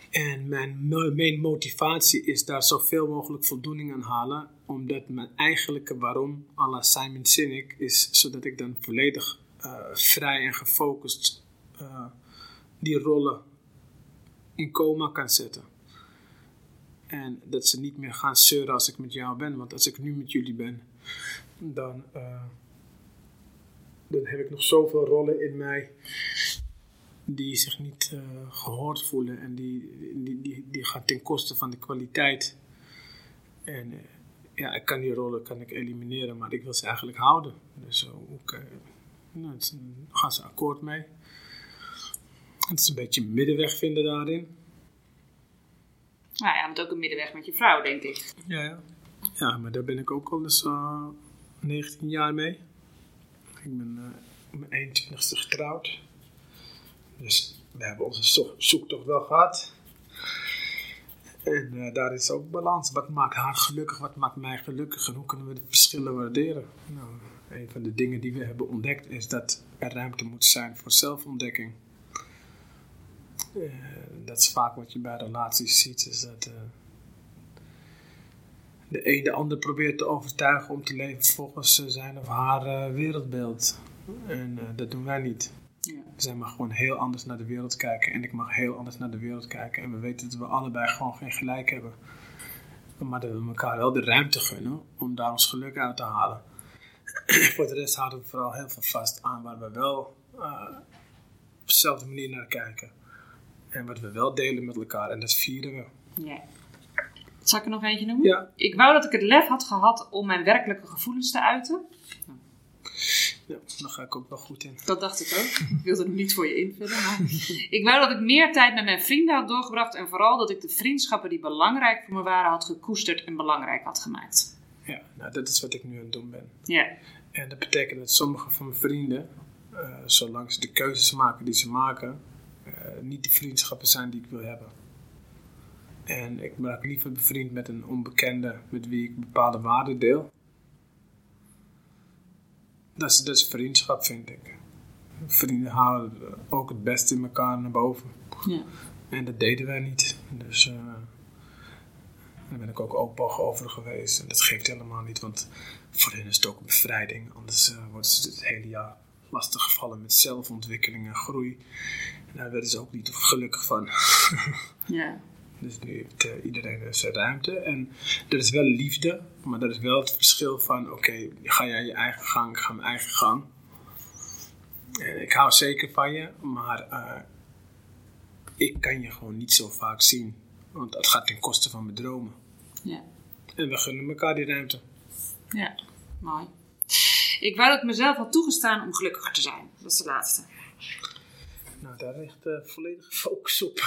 En mijn, mijn motivatie is daar zoveel mogelijk voldoening aan halen, omdat mijn eigenlijke waarom, la Simon Sinek, is zodat ik dan volledig uh, vrij en gefocust uh, die rollen in coma kan zetten. En dat ze niet meer gaan zeuren als ik met jou ben, want als ik nu met jullie ben, dan, uh, dan heb ik nog zoveel rollen in mij die zich niet uh, gehoord voelen en die, die, die, die gaan ten koste van de kwaliteit. En uh, ja, ik kan die rollen kan ik elimineren, maar ik wil ze eigenlijk houden. Dus ook, nou, gaan ze akkoord mee. Het is een beetje een middenweg vinden daarin. Nou ja, je moet ook een middenweg met je vrouw, denk ik. Ja, ja. ja maar daar ben ik ook al eens 19 jaar mee. Ik ben op mijn 21ste getrouwd. Dus we hebben onze zoektocht wel gehad. En uh, daar is ook balans. Wat maakt haar gelukkig, wat maakt mij gelukkig en hoe kunnen we de verschillen waarderen? Nou, een van de dingen die we hebben ontdekt is dat er ruimte moet zijn voor zelfontdekking. Uh, dat is vaak wat je bij relaties ziet, is dat de een de ander probeert te overtuigen om te leven volgens zijn of haar wereldbeeld. En dat doen wij niet. Ja. Zij mag gewoon heel anders naar de wereld kijken en ik mag heel anders naar de wereld kijken. En we weten dat we allebei gewoon geen gelijk hebben. Maar dat we elkaar wel de ruimte gunnen om daar ons geluk uit te halen. Voor de rest houden we vooral heel veel vast aan waar we wel uh, op dezelfde manier naar kijken. En wat we wel delen met elkaar en dat vieren we. Ja. Zal ik er nog eentje noemen? Ja. Ik wou dat ik het lef had gehad om mijn werkelijke gevoelens te uiten. Ja, daar ga ik ook wel goed in. Dat dacht ik ook. Ik wilde hem niet voor je invullen. Maar ik wou dat ik meer tijd met mijn vrienden had doorgebracht. En vooral dat ik de vriendschappen die belangrijk voor me waren had gekoesterd en belangrijk had gemaakt. Ja, nou dat is wat ik nu aan het doen ben. Ja. En dat betekent dat sommige van mijn vrienden, uh, zolang ze de keuzes maken die ze maken, uh, niet de vriendschappen zijn die ik wil hebben. En ik raak liever bevriend met een onbekende met wie ik bepaalde waarden deel dat is, dat is vriendschap, vind ik. Vrienden halen ook het beste in elkaar naar boven. Ja. En dat deden wij niet. Dus uh, daar ben ik ook open over geweest. En dat geeft helemaal niet, want voor hen is het ook een bevrijding. Anders uh, worden ze het hele jaar lastig gevallen met zelfontwikkeling en groei. En daar werden ze ook niet gelukkig van. ja. Dus nu heeft uh, iedereen zijn ruimte. En dat is wel liefde, maar dat is wel het verschil van: oké, ga jij je eigen gang, ik ga mijn eigen gang. En ik hou zeker van je, maar uh, ik kan je gewoon niet zo vaak zien. Want het gaat ten koste van mijn dromen. Ja. En we gunnen elkaar die ruimte. Ja, mooi. Ik wou dat ik mezelf had toegestaan om gelukkiger te zijn. Dat is de laatste. Nou, daar ligt uh, volledig focus op.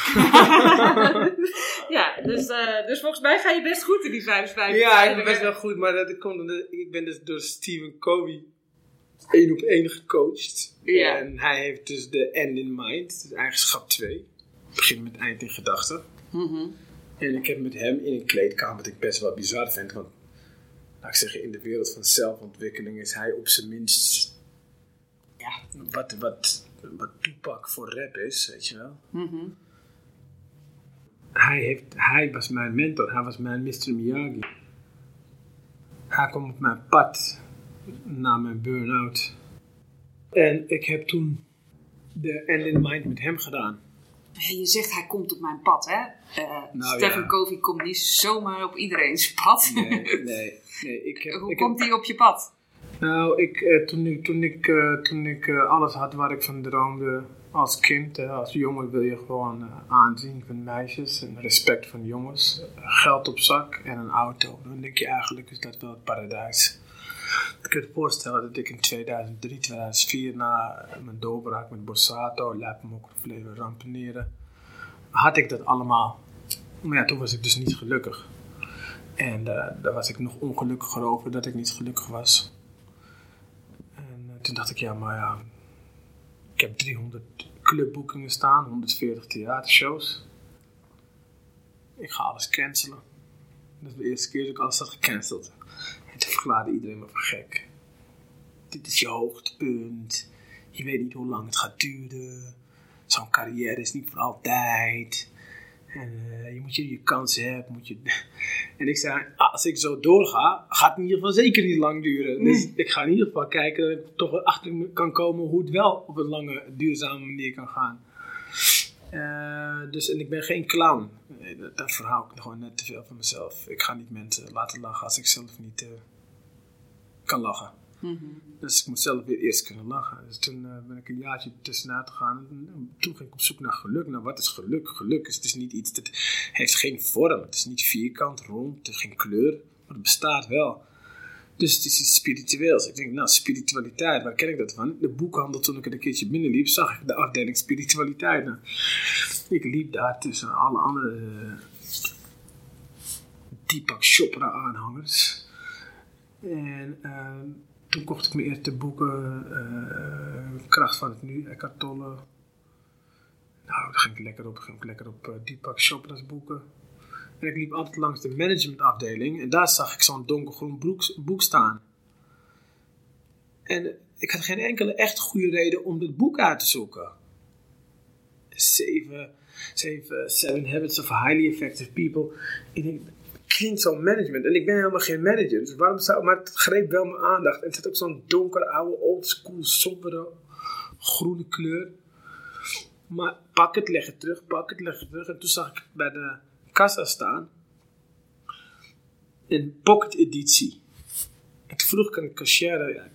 ja, dus, uh, dus volgens mij ga je best goed in die 55. Ja, ik ben best wel goed, maar dat komt omdat ik ben dus door Stephen Covey één op één gecoacht. Ja. En hij heeft dus de end in mind, dus eigenschap 2. Begin met eind in gedachten. Mm -hmm. En ik heb met hem in een kleedkamer, wat ik best wel bizar vind, want laat ik zeggen, in de wereld van zelfontwikkeling is hij op zijn minst ja, wat, wat wat toepak voor rap is, weet je wel. Mm hij, heeft, hij was mijn mentor, hij was mijn Mr. Miyagi. Hij kwam op mijn pad na mijn burn-out. En ik heb toen de End in Mind met hem gedaan. Je zegt hij komt op mijn pad, hè? Uh, nou, Stephen ja. Covey komt niet zomaar op iedereen's pad. Nee, nee. nee ik heb, Hoe ik komt heb, hij op je pad? Nou, ik, eh, toen ik, toen ik, uh, toen ik uh, alles had waar ik van droomde als kind, als jongen wil je gewoon aanzien van meisjes en respect van jongens, geld op zak en een auto. Dan denk je eigenlijk is dat wel het paradijs. Ik kan je voorstellen dat ik in 2003, 2004 na mijn doorbraak met Borsato, Lijpemok, Leven Rampeneren, had ik dat allemaal. Maar ja, toen was ik dus niet gelukkig. En daar was ik nog ongelukkiger over dat ik niet gelukkig was dacht ik, ja, maar ja, ik heb 300 clubboekingen staan, 140 theatershows. Ik ga alles cancelen. Dat is de eerste keer dat ik alles had gecanceld. En toen verklaarde iedereen me voor gek. Dit is je hoogtepunt. Je weet niet hoe lang het gaat duren. Zo'n carrière is niet voor altijd. En uh, je moet je je kans hebben. Moet je... En ik zei, als ik zo doorga, gaat het in ieder geval zeker niet lang duren. Dus ik ga in ieder geval kijken dat ik toch achter kan komen hoe het wel op een lange, duurzame manier kan gaan. Eh, dus, en ik ben geen clown. Nee, dat, dat verhaal ik gewoon net te veel van mezelf. Ik ga niet mensen laten lachen als ik zelf niet eh, kan lachen. Mhm. Dus ik moet zelf weer eerst kunnen lachen. Dus toen eh, ben ik een jaartje tussenuit gegaan. En toen ging ik op zoek naar geluk. Nou, wat is geluk? Geluk is, het is niet iets dat heeft geen vorm. Het is niet vierkant, rond, het heeft geen kleur. Maar het bestaat wel. Dus het is iets spiritueels. Ik denk, nou, spiritualiteit, waar ken ik dat van? De boekhandel, toen ik er een keertje binnenliep, zag ik de afdeling spiritualiteit. Nou, ik liep daar tussen alle andere uh, Deepak Chopra aanhangers. En uh, toen kocht ik mijn eerste boeken, uh, Kracht van het Nu, Eckhart Tolle. Nou, daar ging ik lekker op, ging ik lekker op uh, Deepak Chopra's boeken. En ik liep altijd langs de managementafdeling en daar zag ik zo'n donkergroen boek, staan. En ik had geen enkele echt goede reden om dit boek uit te zoeken. Seven, seven, seven Habits of Highly Effective People. Ik denk, klinkt zo management. En ik ben helemaal geen manager. Dus waarom zou... Maar het greep wel mijn aandacht. En het had ook zo'n donkere, oude, oldschool, sombere, groene kleur. Maar pak het, leg het terug, pak het, leg het terug. En toen zag ik bij de kassa staan. Een pocket editie. En vroeg ik aan de cashier,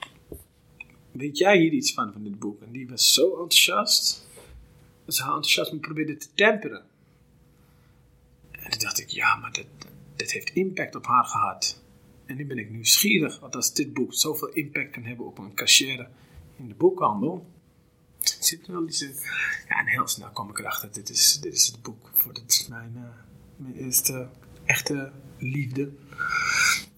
weet jij hier iets van, van dit boek? En die was zo enthousiast. Dat ze haar enthousiasme probeerde te temperen. En toen dacht ik, ja, maar dit, dit heeft impact op haar gehad. En nu ben ik nieuwsgierig, want als dit boek zoveel impact kan hebben op een cashier in de boekhandel, zit er wel iets in. Ja, en heel snel kwam ik erachter, dit is, dit is het boek voor dit is mijn, uh, mijn eerste echte liefde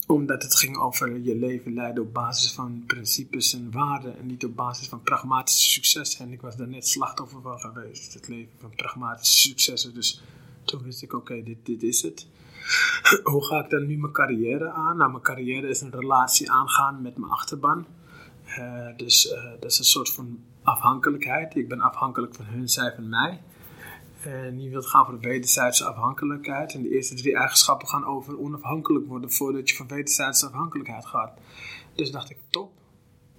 omdat het ging over je leven leiden op basis van principes en waarden en niet op basis van pragmatische successen. En ik was daar net slachtoffer van geweest, het leven van pragmatische successen. Dus toen wist ik, oké, dit, dit is het. Hoe ga ik dan nu mijn carrière aan? Nou, mijn carrière is een relatie aangaan met mijn achterban. Uh, dus uh, dat is een soort van afhankelijkheid. Ik ben afhankelijk van hun, zij van mij. En je wilt gaan voor de wederzijdse afhankelijkheid. En de eerste drie eigenschappen gaan over onafhankelijk worden voordat je van wederzijdse afhankelijkheid gaat. Dus dacht ik, top.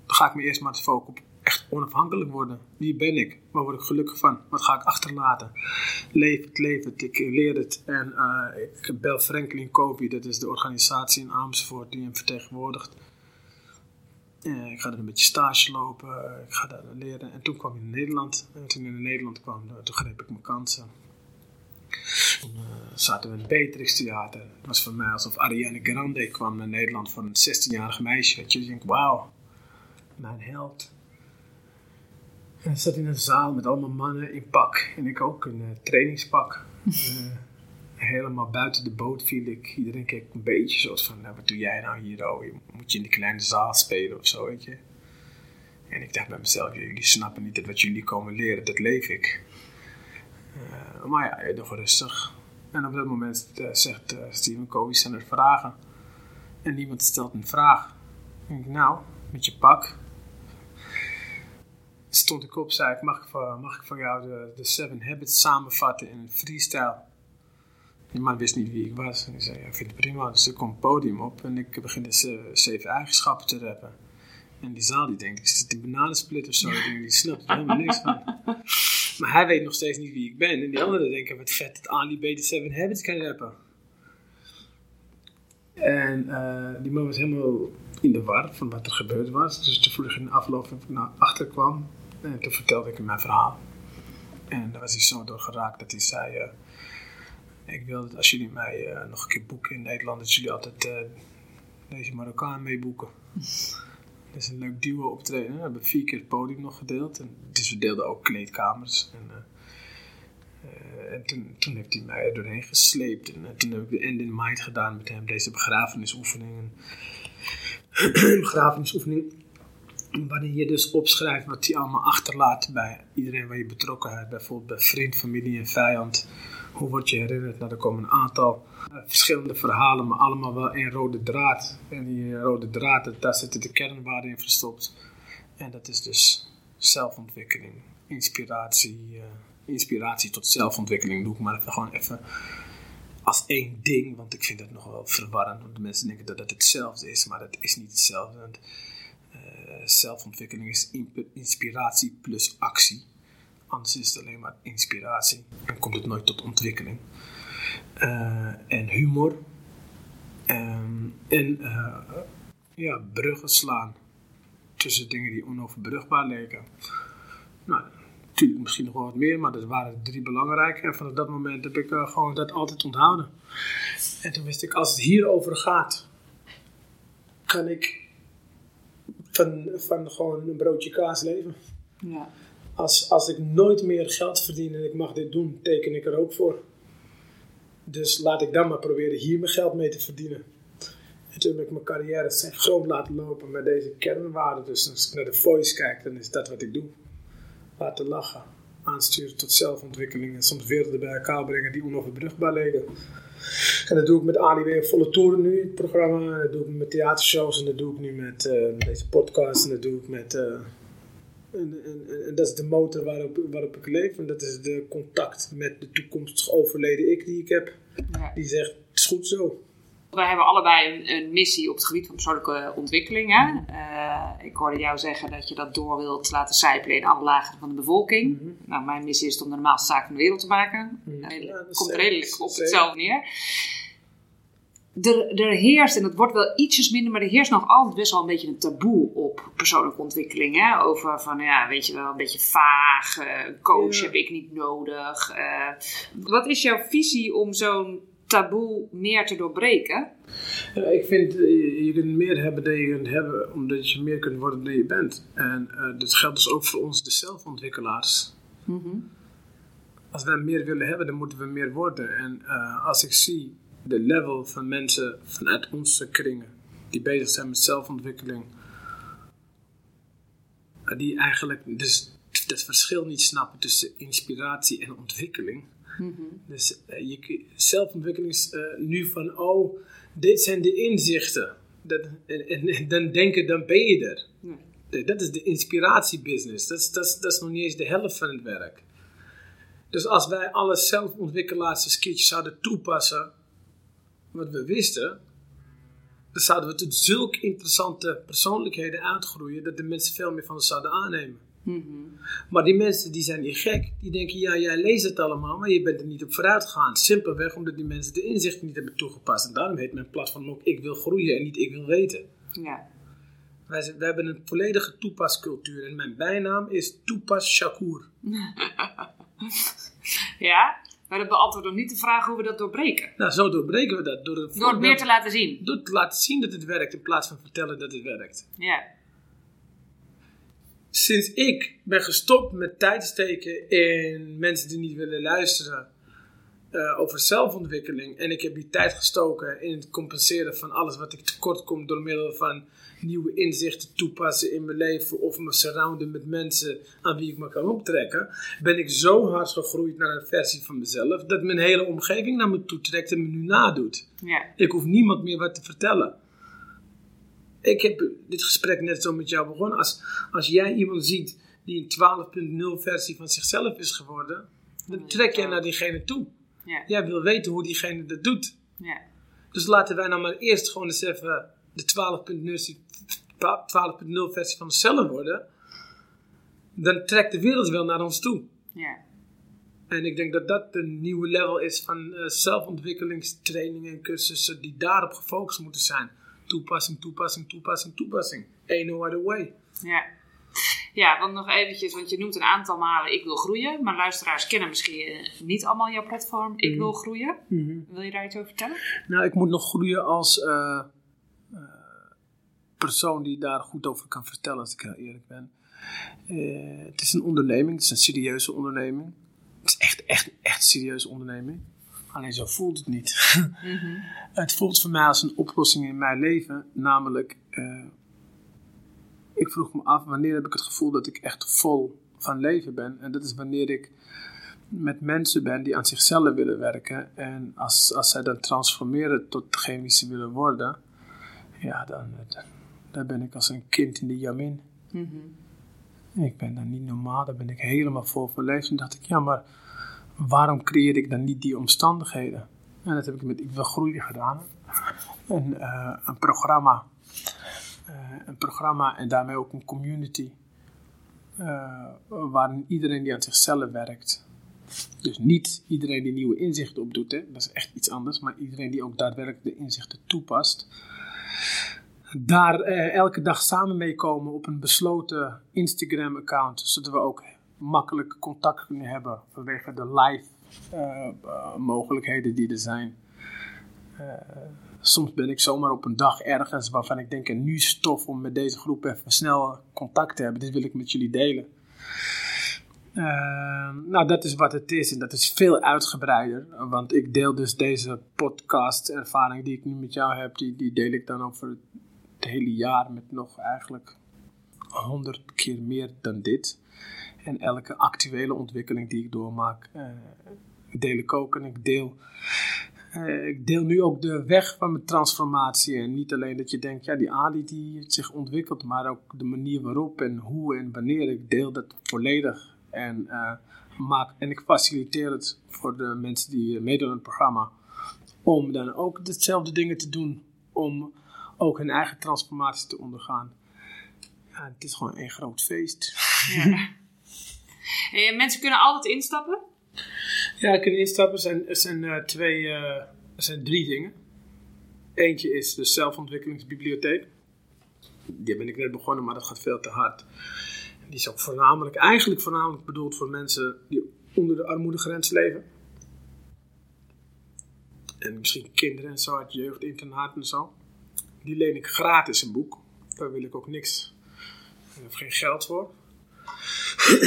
Dan ga ik me eerst maar focussen op echt onafhankelijk worden. Wie ben ik? Waar word ik gelukkig van? Wat ga ik achterlaten? Leef het, leef het. Ik leer het. En uh, ik bel Franklin Covey, dat is de organisatie in Amersfoort die hem vertegenwoordigt. Uh, ik ga er een beetje stage lopen, ik ga daar leren. En toen kwam ik in Nederland. En toen ik in Nederland kwam, toen greep ik mijn kansen. Toen zaten we in het Beatrix Theater. Het was voor mij alsof Ariane Grande kwam naar Nederland voor een 16-jarig meisje. Je, je denkt, wauw, mijn held. En ik zat in een zaal met allemaal mannen in pak. En ik ook, een uh, trainingspak. uh, helemaal buiten de boot viel ik. Iedereen keek een beetje zoals van, nou, wat doe jij nou hier? Oh, moet je in de kleine zaal spelen of zo, weet je. En ik dacht bij mezelf, jullie snappen niet dat wat jullie komen leren, dat leef ik. Uh, maar ja, doet rustig. En op dat moment zegt Steven Covey, zijn er vragen. En niemand stelt een vraag. Ik denk, nou, met je pak. Stond ik op, zei ik, mag ik van, mag ik van jou de, de Seven Habits samenvatten in een freestyle? Die man wist niet wie ik was. En ik zei, ja, ik vind het prima. Dus ik kom het podium op en ik begin de zeven eigenschappen te rappen. En die zaal die denkt, is het een bananensplit of zo? Die, die snapt er helemaal niks van. Maar hij weet nog steeds niet wie ik ben. En die anderen denken, wat vet dat Ali B de Seven Habits kan rappen. En uh, die man was helemaal in de war van wat er gebeurd was. Dus toen vroeg ik in de afloop of ik naar achter kwam. En toen vertelde ik hem mijn verhaal. En daar was hij zo door geraakt dat hij zei... Uh, ik wil dat als jullie mij uh, nog een keer boeken in Nederland, dat jullie altijd uh, deze Marokkaan meeboeken. Dat is een leuk duo optreden. We hebben vier keer het podium nog gedeeld. En, dus we deelden ook kleedkamers. En, en toen, toen, heeft hij mij er doorheen gesleept. En toen heb ik de End in Mind gedaan met hem, deze begrafenisoefening. begrafenisoefening. Waarin je dus opschrijft wat hij allemaal achterlaat bij iedereen waar je betrokken bent. Bijvoorbeeld bij vriend, familie en vijand. Hoe word je herinnerd? Nou, er komen een aantal uh, verschillende verhalen, maar allemaal wel één rode draad. En die rode draad, daar zitten de kernwaarden in verstopt. En dat is dus zelfontwikkeling, inspiratie, uh, inspiratie tot zelfontwikkeling. Doe ik maar even gewoon even als één ding, want ik vind het nog wel verwarrend. Want de mensen denken dat het hetzelfde is, maar dat is niet hetzelfde. Uh, zelfontwikkeling is inspiratie plus actie. Anders is het alleen maar inspiratie en komt het nooit tot ontwikkeling. Uh, en humor. Um, en uh, ja, bruggen slaan tussen dingen die onoverbrugbaar leken. Nou, natuurlijk misschien nog wel wat meer, maar dat waren drie belangrijke. En vanaf dat moment heb ik gewoon dat altijd onthouden. En toen wist ik, als het hierover gaat, kan ik van, van gewoon een broodje kaas leven. Ja als, als ik nooit meer geld verdien en ik mag dit doen, teken ik er ook voor. Dus laat ik dan maar proberen hier mijn geld mee te verdienen. En toen heb ik mijn carrière groot laten lopen met deze kernwaarden. Dus als ik naar de voice kijk, dan is dat wat ik doe. Laten lachen, aansturen tot zelfontwikkeling en soms werelden bij elkaar brengen die onoverbrugbaar liggen. En dat doe ik met Ali weer volle toeren nu, het programma. Dat doe ik met theatershows en dat doe ik nu met uh, deze podcast en dat doe ik met... Uh, en, en, en, dat is de motor waarop, waarop ik leef. En dat is de contact met de toekomstig overleden ik die ik heb. Ja. Die zegt, het is goed zo. Wij hebben allebei een, een, missie op het gebied van persoonlijke ontwikkeling. Hè? Uh, ik hoorde jou zeggen dat je dat door wilt laten sijpelen in alle lagen van de bevolking. Mm -hmm. Nou, mijn missie is het om de normaalste zaak van de wereld te maken. Mm -hmm. ja, komt redelijk op hetzelfde neer. Er, er, heerst, en dat wordt wel ietsjes minder, maar er heerst nog altijd best wel een beetje een taboe op persoonlijke ontwikkeling. Hè? Over van, ja, weet je wel, een beetje vaag, uh, coach heb ik niet nodig. Uh, wat is jouw visie om zo'n taboe meer te doorbreken? Ja, ik vind, uh, je kunt meer hebben dan je kunt hebben, omdat je meer kunt worden dan je bent. En dat geldt dus ook voor ons, de zelfontwikkelaars. Mm -hmm. Als wij meer willen hebben, dan moeten we meer worden. En als ik zie de level van mensen vanuit onze kringen die bezig zijn met zelfontwikkeling, die eigenlijk dus dat verschil niet snappen tussen inspiratie en ontwikkeling. Mm-hmm. Dus uh, je, zelfontwikkeling is uh, nu van, oh, dit zijn de inzichten. Dat, en, en, dan denken, dan ben je er. Nee. Dat is de inspiratiebusiness. Dat is, dat, is, dat is nog niet eens de helft van het werk. Dus als wij alle zelfontwikkelaars sketches zouden toepassen wat we wisten, dan zouden we tot zulke interessante persoonlijkheden uitgroeien dat de mensen veel meer van ons zouden aannemen. Mm-hmm. Maar die mensen die zijn niet gek. Die denken, ja, jij leest het allemaal, maar je bent er niet op vooruit gegaan. Simpelweg omdat die mensen de inzichten niet hebben toegepast. En daarom heet mijn platform ook Ik wil groeien en niet Ik wil weten. Ja. Wij, wij hebben een volledige toepascultuur. En mijn bijnaam is Toepas Shakur. ja? Maar dat beantwoordt nog niet de vraag hoe we dat doorbreken. Nou, zo doorbreken we dat. Door, door het meer te laten zien. Door te laten zien dat het werkt in plaats van vertellen dat het werkt. Ja. Sinds ik ben gestopt met tijd te steken in mensen die niet willen luisteren uh, over zelfontwikkeling. En ik heb die tijd gestoken in het compenseren van alles wat ik tekort kom door middel van nieuwe inzichten toepassen in mijn leven of me surrounden met mensen aan wie ik me kan optrekken, ben ik zo hard gegroeid naar een versie van mezelf dat mijn hele omgeving naar me toe trekt en me nu nadoet. Ja. Ik hoef niemand meer wat te vertellen. Ik heb dit gesprek net zo met jou begonnen. Als, als jij iemand ziet die een 12.0 versie van zichzelf is geworden, dan trek jij naar diegene toe. Ja. Jij wil weten hoe diegene dat doet. Ja. Dus laten wij nou maar eerst gewoon eens even de 12.0 versie van onszelf worden. Dan trekt de wereld wel naar ons toe. Ja. En ik denk dat dat een nieuwe level is van uh, zelfontwikkelingstrainingen en cursussen die daarop gefocust moeten zijn. Toepassing, toepassing, toepassing, toepassing. Ain't no other way. Ja. Ja, want nog eventjes, want je noemt een aantal malen ik wil groeien. Maar luisteraars kennen misschien niet allemaal jouw platform ik mhm. wil groeien. Mhm. Wil je daar iets over vertellen? Nou, ik moet nog groeien als uh, uh, persoon die daar goed over kan vertellen, als ik heel eerlijk ben. Uh, het is een onderneming, het is een serieuze onderneming. Het is echt, echt, echt een serieuze onderneming. Alleen zo voelt het niet. Mhm. Het voelt voor mij als een oplossing in mijn leven, namelijk ik vroeg me af wanneer heb ik het gevoel dat ik echt vol van leven ben. En dat is wanneer ik met mensen ben die aan zichzelf willen werken. En als, als zij dan transformeren tot degene die ze willen worden, ja, dan, dan, ben ik als een kind in de jamin. Mm Ik ben dan niet normaal, dan ben ik helemaal vol van leven. En dacht ik, ja, maar waarom creëer ik dan niet die omstandigheden? En dat heb ik met Ik Wil Groeien gedaan. En, een programma uh, een programma en daarmee ook een community. Uh, waarin iedereen die aan zichzelf werkt. Dus niet iedereen die nieuwe inzichten opdoet, hè, dat is echt iets anders, maar iedereen die ook daadwerkelijk de inzichten toepast. Daar elke dag samen mee komen op een besloten Instagram-account, zodat we ook makkelijk contact kunnen hebben vanwege de live mogelijkheden die er zijn. Soms ben ik zomaar op een dag ergens waarvan ik denk, en nu is tof om met deze groep even snel contact te hebben. Dit wil ik met jullie delen. Nou, dat is wat het is en dat is veel uitgebreider. Want ik deel dus deze podcast ervaring die ik nu met jou heb, die, die deel ik dan over het hele jaar met nog eigenlijk honderd keer meer dan dit. En elke actuele ontwikkeling die ik doormaak, uh, deel ik ook. En ik deel uh, ik deel nu ook de weg van mijn transformatie. En niet alleen dat je denkt, ja, die Ali die zich ontwikkelt, maar ook de manier waarop en hoe en wanneer. Ik deel dat volledig. En, uh, maak, en ik faciliteer het voor de mensen die meedoen aan het programma. om dan ook dezelfde dingen te doen. Om ook hun eigen transformatie te ondergaan. Ja, het is gewoon een groot feest. Ja. En mensen kunnen altijd instappen? Ja, kunnen instappen. Er zijn, uh, twee, uh, er zijn drie dingen. Eentje is de zelfontwikkelingsbibliotheek. Die ben ik net begonnen, maar dat gaat veel te hard. Die is ook voornamelijk, eigenlijk voornamelijk bedoeld voor mensen die onder de armoedegrens leven. En misschien kinderen en zo uit jeugdinternaat en zo. Die leen ik gratis een boek. Daar wil ik ook niks. Ik heb geen geld voor.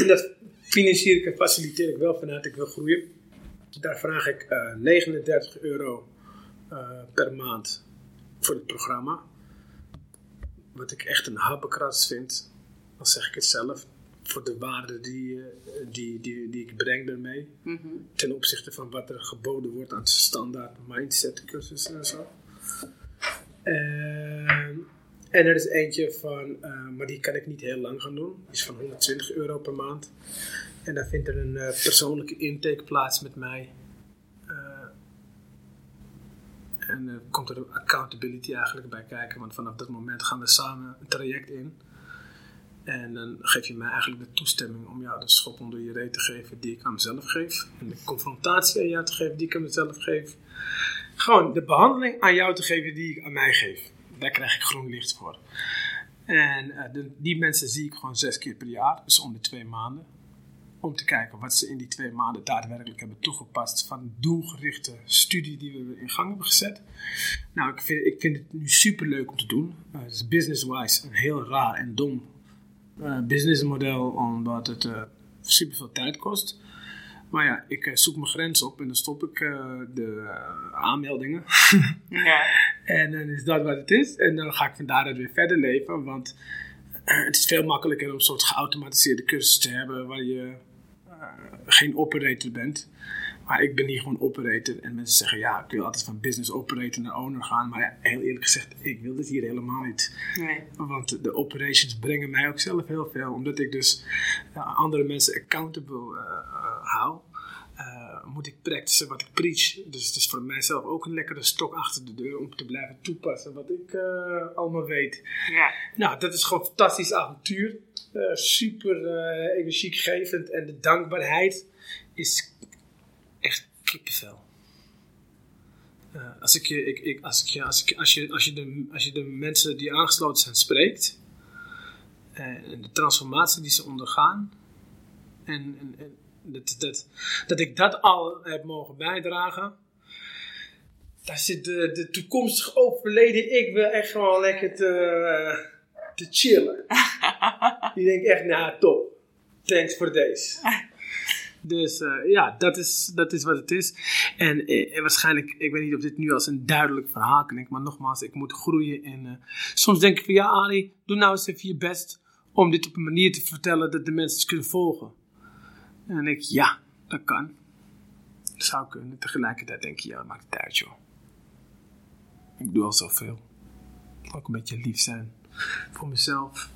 Dat financier ik en faciliteer ik wel vanuit ik wil groeien. Daar vraag ik uh, 39 euro uh, per maand voor het programma. Wat ik echt een habbekrats vind, dan zeg ik het zelf, voor de waarde die, uh, die, die, die ik breng daarmee. Mm -hmm. Ten opzichte van wat er geboden wordt aan standaard mindset cursussen en zo. en er is eentje van, uh, maar die kan ik niet heel lang gaan doen. Die is van 120 euro per maand. En daar vindt er een uh, persoonlijke intake plaats met mij. En uh, komt er accountability eigenlijk bij kijken. Want vanaf dat moment gaan we samen een traject in. En dan geef je mij eigenlijk de toestemming om jou de schop onder je reet te geven die ik aan mezelf geef. En de confrontatie aan jou te geven die ik aan mezelf geef. Gewoon de behandeling aan jou te geven die ik aan mij geef. Daar krijg ik groen licht voor. En de, die mensen zie ik gewoon zes keer per jaar, dus om de twee maanden om te kijken wat ze in die twee maanden daadwerkelijk hebben toegepast van doelgerichte studie die we in gang hebben gezet. Nou, ik vind, ik vind het nu super leuk om te doen. Uh, het is business-wise een heel raar en dom uh, businessmodel, omdat het super veel tijd kost. Maar ja, ik zoek mijn grens op en dan stop ik de aanmeldingen. ja. En dan is dat wat het is. En dan ga ik van daaruit weer verder leven, want het is veel makkelijker om een soort geautomatiseerde cursus te hebben waar je geen operator bent. Maar ik ben hier gewoon operator. En mensen zeggen, ja, ik wil altijd van business operator naar owner gaan. Maar ja, heel eerlijk gezegd, ik wil dit hier helemaal niet. Nee. Want de operations brengen mij ook zelf heel veel. Omdat ik dus ja, andere mensen accountable uh, hou. Uh, moet ik practicen wat ik preach. Dus het is voor mijzelf ook een lekkere stok achter de deur om te blijven toepassen wat ik allemaal weet. Ja. Nou, dat is gewoon een fantastisch avontuur. Uh, super energiegevend en de dankbaarheid is echt kippenvel. Als, ik je, ik, ik, als, ik je, als, ik, als, je, als, je de, als je de mensen die aangesloten zijn spreekt, en de transformatie die ze ondergaan, en, en, en dat, dat, dat ik dat al heb mogen bijdragen, daar zit de, de toekomstig overleden ik wil echt gewoon lekker te te chillen. Die denkt echt, nou top. Thanks voor deze. Dus uh, ja, dat is, dat is wat het is. En, eh, waarschijnlijk, ik weet niet of dit nu als een duidelijk verhaal klinkt, maar nogmaals, ik moet groeien. En uh, soms denk ik van ja, Ali, doe nou eens even je best om dit op een manier te vertellen dat de mensen het kunnen volgen. En ik, ja, dat kan. Dat zou kunnen. Tegelijkertijd denk je, ja, maakt het uit, joh. Ik doe al zoveel. Ook een beetje lief zijn voor mezelf.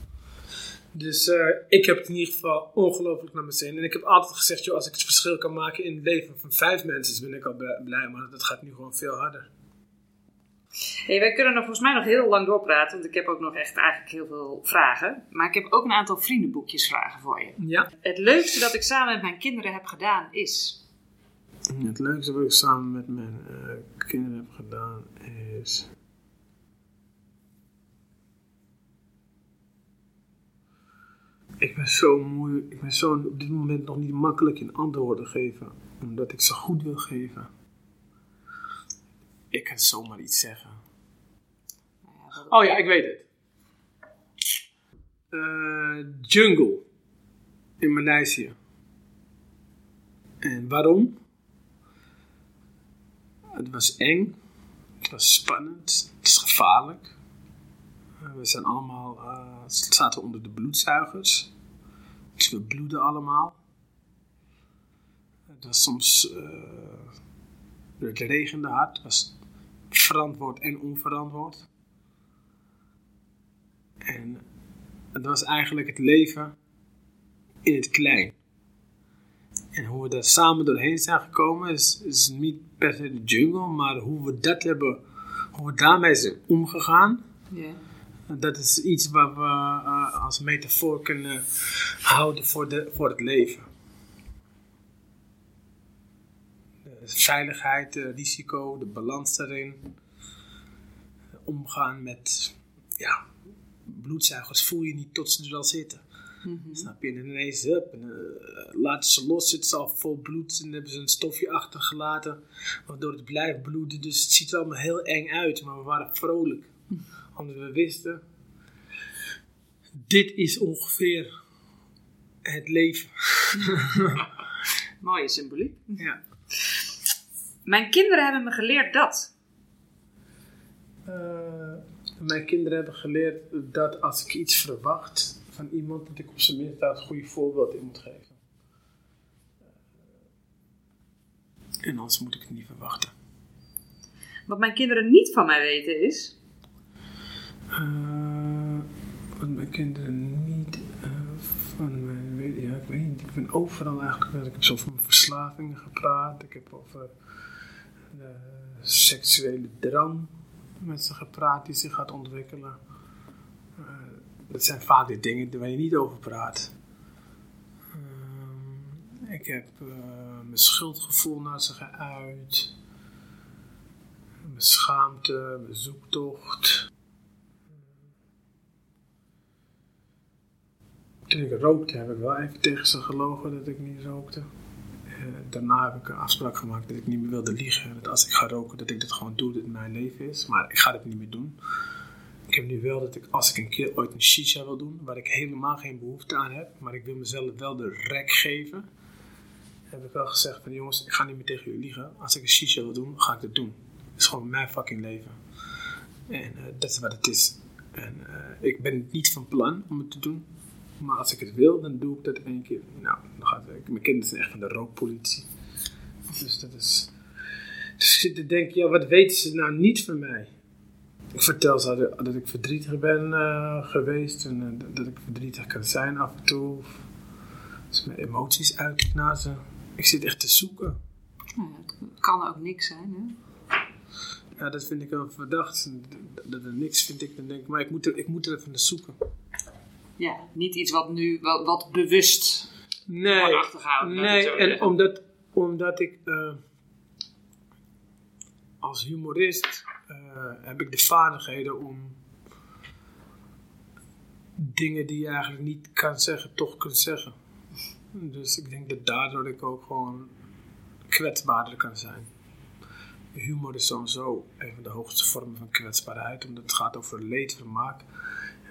Dus uh, ik heb het in ieder geval ongelooflijk naar mijn zin. En ik heb altijd gezegd, joh, als ik het verschil kan maken in het leven van vijf mensen, ben ik al blij. Maar dat gaat nu gewoon veel harder. Hey, wij kunnen nog volgens mij nog heel lang doorpraten, want ik heb ook nog echt eigenlijk heel veel vragen. Maar ik heb ook een aantal vriendenboekjes vragen voor je. Ja. Het leukste dat ik samen met mijn kinderen heb gedaan is? Het leukste wat ik samen met mijn uh, kinderen heb gedaan is... Ik ben zo moe, ik ben zo op dit moment nog niet makkelijk in antwoorden geven, omdat ik ze goed wil geven. Ik kan zomaar iets zeggen. Oh ja, ik weet het. Uh, jungle in Maleisië. En waarom? Het was eng, het was spannend, het is gevaarlijk. We zijn allemaal, uh, zaten onder de bloedzuigers. Dus we bloeden allemaal. Het was soms, uh, het regende hard. Het was verantwoord en onverantwoord. En het was eigenlijk het leven in het klein. En hoe we daar samen doorheen zijn gekomen is, is niet per se de jungle, maar hoe we dat hebben, hoe we daarmee zijn omgegaan. Dat is iets wat we uh, als metafoor kunnen houden voor, de, voor het leven. De veiligheid, de risico, de balans daarin. Omgaan met ja, bloedzuigers voel je niet tot ze er al zitten. Mm-hmm. Snap je? En ineens, up, en, uh, laten ze los, zitten ze al vol bloed en hebben ze een stofje achtergelaten, waardoor het blijft bloeden. Dus het ziet er allemaal heel eng uit, maar we waren vrolijk. Omdat we wisten, dit is ongeveer het leven. Mooie symboliek. Ja. Mijn kinderen hebben me geleerd dat. Uh, mijn kinderen hebben geleerd dat als ik iets verwacht van iemand, dat ik op zijn minst daar het goede voorbeeld in moet geven. En anders moet ik het niet verwachten. Wat mijn kinderen niet van mij weten is. Uh, wat mijn kinderen niet uh, van mij weten. Ja, ik weet niet. Ik ben overal eigenlijk. Ik heb zo over verslavingen gepraat. Ik heb over de seksuele drang met ze gepraat die zich gaat ontwikkelen. Uh, dat zijn vaak de dingen waar je niet over praat. Uh, ik heb uh, mijn schuldgevoel naar ze geuit. Mijn schaamte, mijn zoektocht. Toen ik rookte heb ik wel even tegen ze gelogen dat ik niet rookte. Daarna heb ik een afspraak gemaakt dat ik niet meer wilde liegen. Dat als ik ga roken, dat ik dat gewoon doe, dat het mijn leven is. Maar ik ga dat niet meer doen. Ik heb nu wel dat ik, als ik een keer ooit een shisha wil doen, waar ik helemaal geen behoefte aan heb, maar ik wil mezelf wel de rek geven, heb ik wel gezegd van jongens, ik ga niet meer tegen jullie liegen. Als ik een shisha wil doen, ga ik dat doen. Het is gewoon mijn fucking leven. En uh, dat is wat het is. En uh, ik ben niet van plan om het te doen. Maar als ik het wil, dan doe ik dat één keer. Nou, dan gaat het. Mijn kinderen zijn echt van de rookpolitie. Dus dat is. Dus ik zit te denken, ja, wat weten ze nou niet van mij? Ik vertel ze dat, ik verdrietig ben uh, geweest en uh, dat ik verdrietig kan zijn af en toe. Dus mijn emoties uit naar ze. Ik zit echt te zoeken. Ja, het kan ook niks zijn, hè? Ja, dat vind ik wel verdacht. Dat er niks vind ik, dan denk ik, maar ik moet er, ik moet er even naar zoeken. Ja, niet iets wat nu, wat, wat bewust nee, achtergehouden. Nee, en omdat, omdat ik uh, als humorist uh, heb ik de vaardigheden om dingen die je eigenlijk niet kan zeggen, toch kunt zeggen. Dus ik denk dat daardoor ik ook gewoon kwetsbaarder kan zijn. Humor is sowieso een van de hoogste vormen van kwetsbaarheid, omdat het gaat over leedvermaak.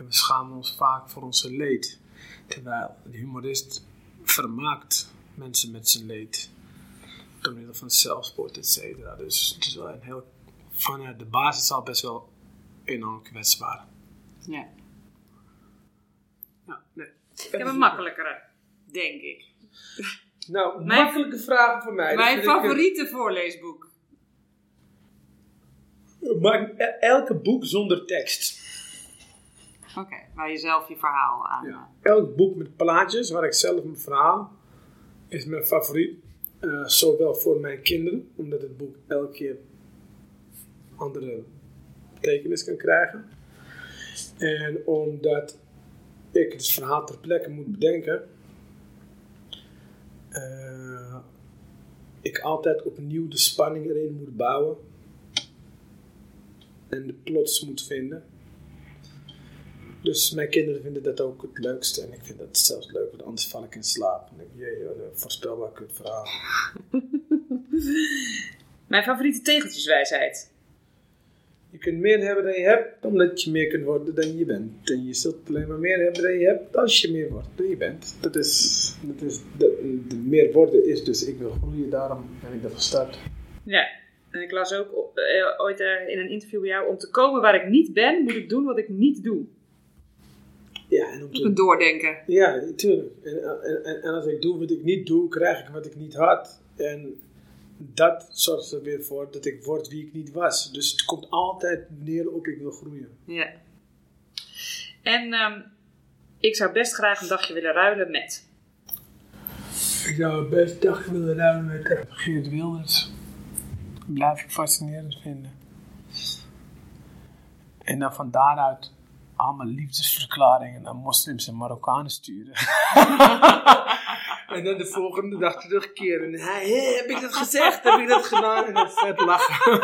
En we schamen ons vaak voor onze leed. Terwijl de humorist vermaakt mensen met zijn leed. Door middel van zelfsport, et cetera. Dus het is wel een heel, vanuit de basis al best wel enorm kwetsbaar. Ja. Ja, nee. Ik heb een makkelijkere, denk ik. Nou, mijn, makkelijke vragen voor mij. Mijn favoriete ik, voorleesboek. Maar elke boek zonder tekst. Oké, okay, waar je zelf je verhaal aan. Ja. Elk boek met plaatjes waar ik zelf mijn verhaal is mijn favoriet. Uh, zowel voor mijn kinderen, omdat het boek elke keer andere betekenis kan krijgen. En omdat ik het verhaal ter plekke moet bedenken, uh, ik altijd opnieuw de spanning erin moet bouwen en de plots moet vinden. Dus mijn kinderen vinden dat ook het leukste. En ik vind dat zelfs leuk, want anders val ik in slaap. En denk ik, jee, voorspelbaar kut verhaal. mijn favoriete tegeltjeswijsheid. Je kunt meer hebben dan je hebt, omdat je meer kunt worden dan je bent. En je zult alleen maar meer hebben dan je hebt als je meer wordt dan je bent. Dat is, dat is de, de meer worden is dus ik wil groeien, daarom ben ik er gestart. Ja, en ik las ook uh, ooit uh, in een interview bij jou, om te komen waar ik niet ben, moet ik doen wat ik niet doe. Ja, en om te... doordenken. Ja, natuurlijk. En, en, en, als ik doe wat ik niet doe, krijg ik wat ik niet had. En dat zorgt er weer voor dat ik word wie ik niet was. Dus het komt altijd neer op ik wil groeien. Ja. En um, ik zou best graag een dagje willen ruilen met. Ik zou best dag willen ruilen met uh, Geert Wilders. Blijf ik fascinerend vinden. En dan van daaruit allemaal liefdesverklaringen naar moslims en Marokkanen sturen. en dan de volgende dag terugkeren. Hey, hey, heb ik dat gezegd? heb ik dat gedaan? En dan vet lachen.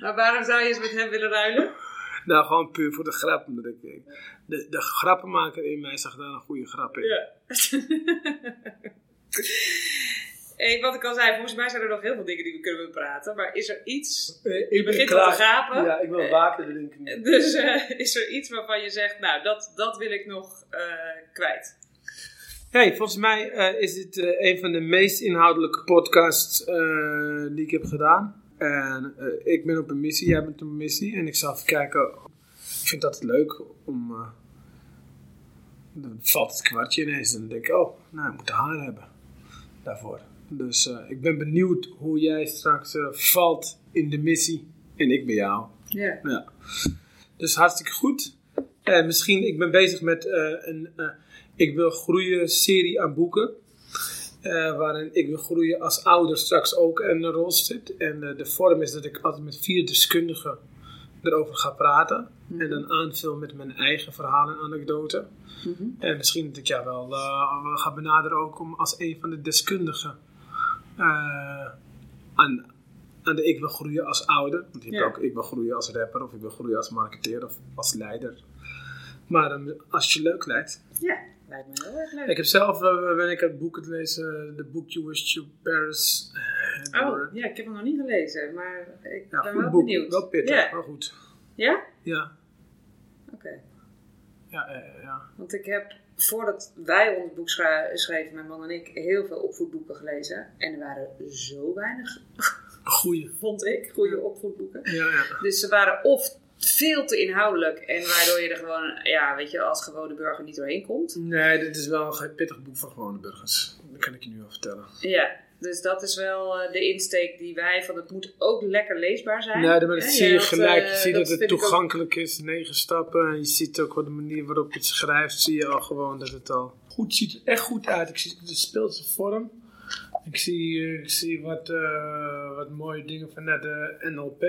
maar waarom zou je eens met hem willen ruilen? Nou, gewoon puur voor de grap. Omdat ik, de, de grappenmaker in mij zag daar een goede grap in. Ja. Hey, wat ik al zei, volgens mij zijn er nog heel veel dingen die we kunnen bepraten. Maar is er iets... Eh, je begint al te gapen. Ja, ik wil water drinken. Dus uh, is er iets waarvan je zegt, nou, dat, dat wil ik nog uh, kwijt? Hey, volgens mij uh, is dit een van de meest inhoudelijke podcasts die ik heb gedaan. En ik ben op een missie, jij bent op een missie. En ik zal even kijken, ik vind dat leuk om... dan valt het kwartje ineens en dan denk ik, oh, nou, ik moet haar hebben daarvoor. Dus uh, ik ben benieuwd hoe jij straks uh, valt in de missie. En ik bij jou. Yeah. Ja. Dus hartstikke goed. Uh, misschien, ik ben bezig met een Ik wil groeien serie aan boeken. waarin ik wil groeien als ouder straks ook een rol zit. En de vorm is dat ik altijd met vier deskundigen erover ga praten. Mm-hmm. En dan aanvul met mijn eigen verhalen en anekdoten. Mm-hmm. En misschien dat ik jou wel ga benaderen ook om als een van de deskundigen uh, aan, aan de ik wil groeien als ouder. Want je hebt ook ik wil groeien als rapper of ik wil groeien als marketeer of als leider. Maar um, als je leuk lijkt. Ja, lijkt me heel erg leuk. Ik heb zelf, uh, ben ik het boek het lezen, de boek You Wish to Paris. Uh, oh, ja, ik heb hem nog niet gelezen, maar ik ja, ben wel boek. benieuwd. Wel pittig, yeah. maar goed. Ja? Ja. Oké. Okay. Ja, ja. Want ik heb voordat wij ons boek schreven, mijn man en ik, heel veel opvoedboeken gelezen. En er waren zo weinig goede, vond ik, goede opvoedboeken. Ja, ja. Dus ze waren of veel te inhoudelijk en waardoor je er gewoon, ja, weet je, als gewone burger niet doorheen komt. Nee, dit is wel een pittig boek voor gewone burgers. Dat kan ik je nu wel vertellen. Ja, dus dat is wel uh, de insteek die wij van het moet ook lekker leesbaar zijn. Nee, maar dat zie je, gelijk. Je uh, ziet dat, dat het toegankelijk ook... is, negen stappen. En je ziet ook wat de manier waarop je het schrijft, zie je al gewoon dat het al goed ziet. Er echt goed uit. Ik zie de speelse vorm. Ik zie, uh, ik zie wat, wat mooie dingen vanuit de NLP.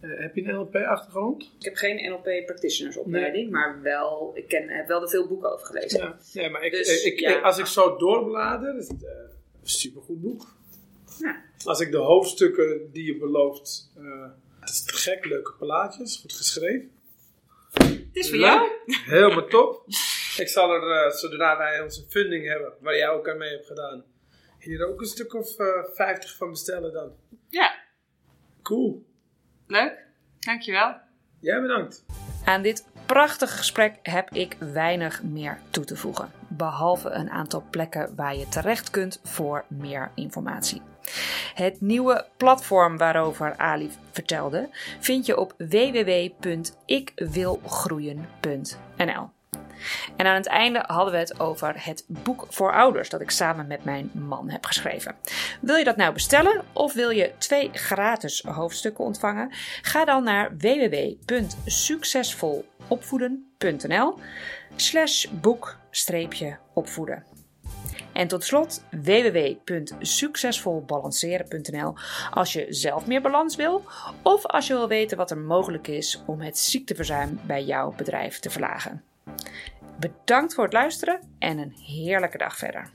heb je een NLP-achtergrond? Ik heb geen NLP-practitionersopleiding, nee. maar wel, ik ken, heb wel er veel boeken over gelezen. Ja, ja maar ik, dus, ik, ja. als ik zo doorblader, supergoed boek. Ja. Als ik de hoofdstukken die je belooft, uh, het is te gek, leuke plaatjes, goed geschreven. Het is voor jou. Helemaal top. Ik zal er, uh, zodra wij onze funding hebben, waar jij ook aan mee hebt gedaan, hier ook een stuk of uh, 50 van bestellen dan. Ja. Cool. Leuk. Dankjewel. Jij bedankt. Aan dit prachtige gesprek heb ik weinig meer toe te voegen. Behalve een aantal plekken waar je terecht kunt voor meer informatie. Het nieuwe platform waarover Ali vertelde vind je op www.ikwilgroeien.nl. En aan het einde hadden we het over het boek voor ouders dat ik samen met mijn man heb geschreven. Wil je dat nou bestellen of wil je twee gratis hoofdstukken ontvangen? Ga dan naar www.succesvolopvoeden.nl slash boek-opvoeden. En tot slot www.succesvolbalanceren.nl als je zelf meer balans wil of als je wil weten wat er mogelijk is om het ziekteverzuim bij jouw bedrijf te verlagen. Bedankt voor het luisteren en een heerlijke dag verder.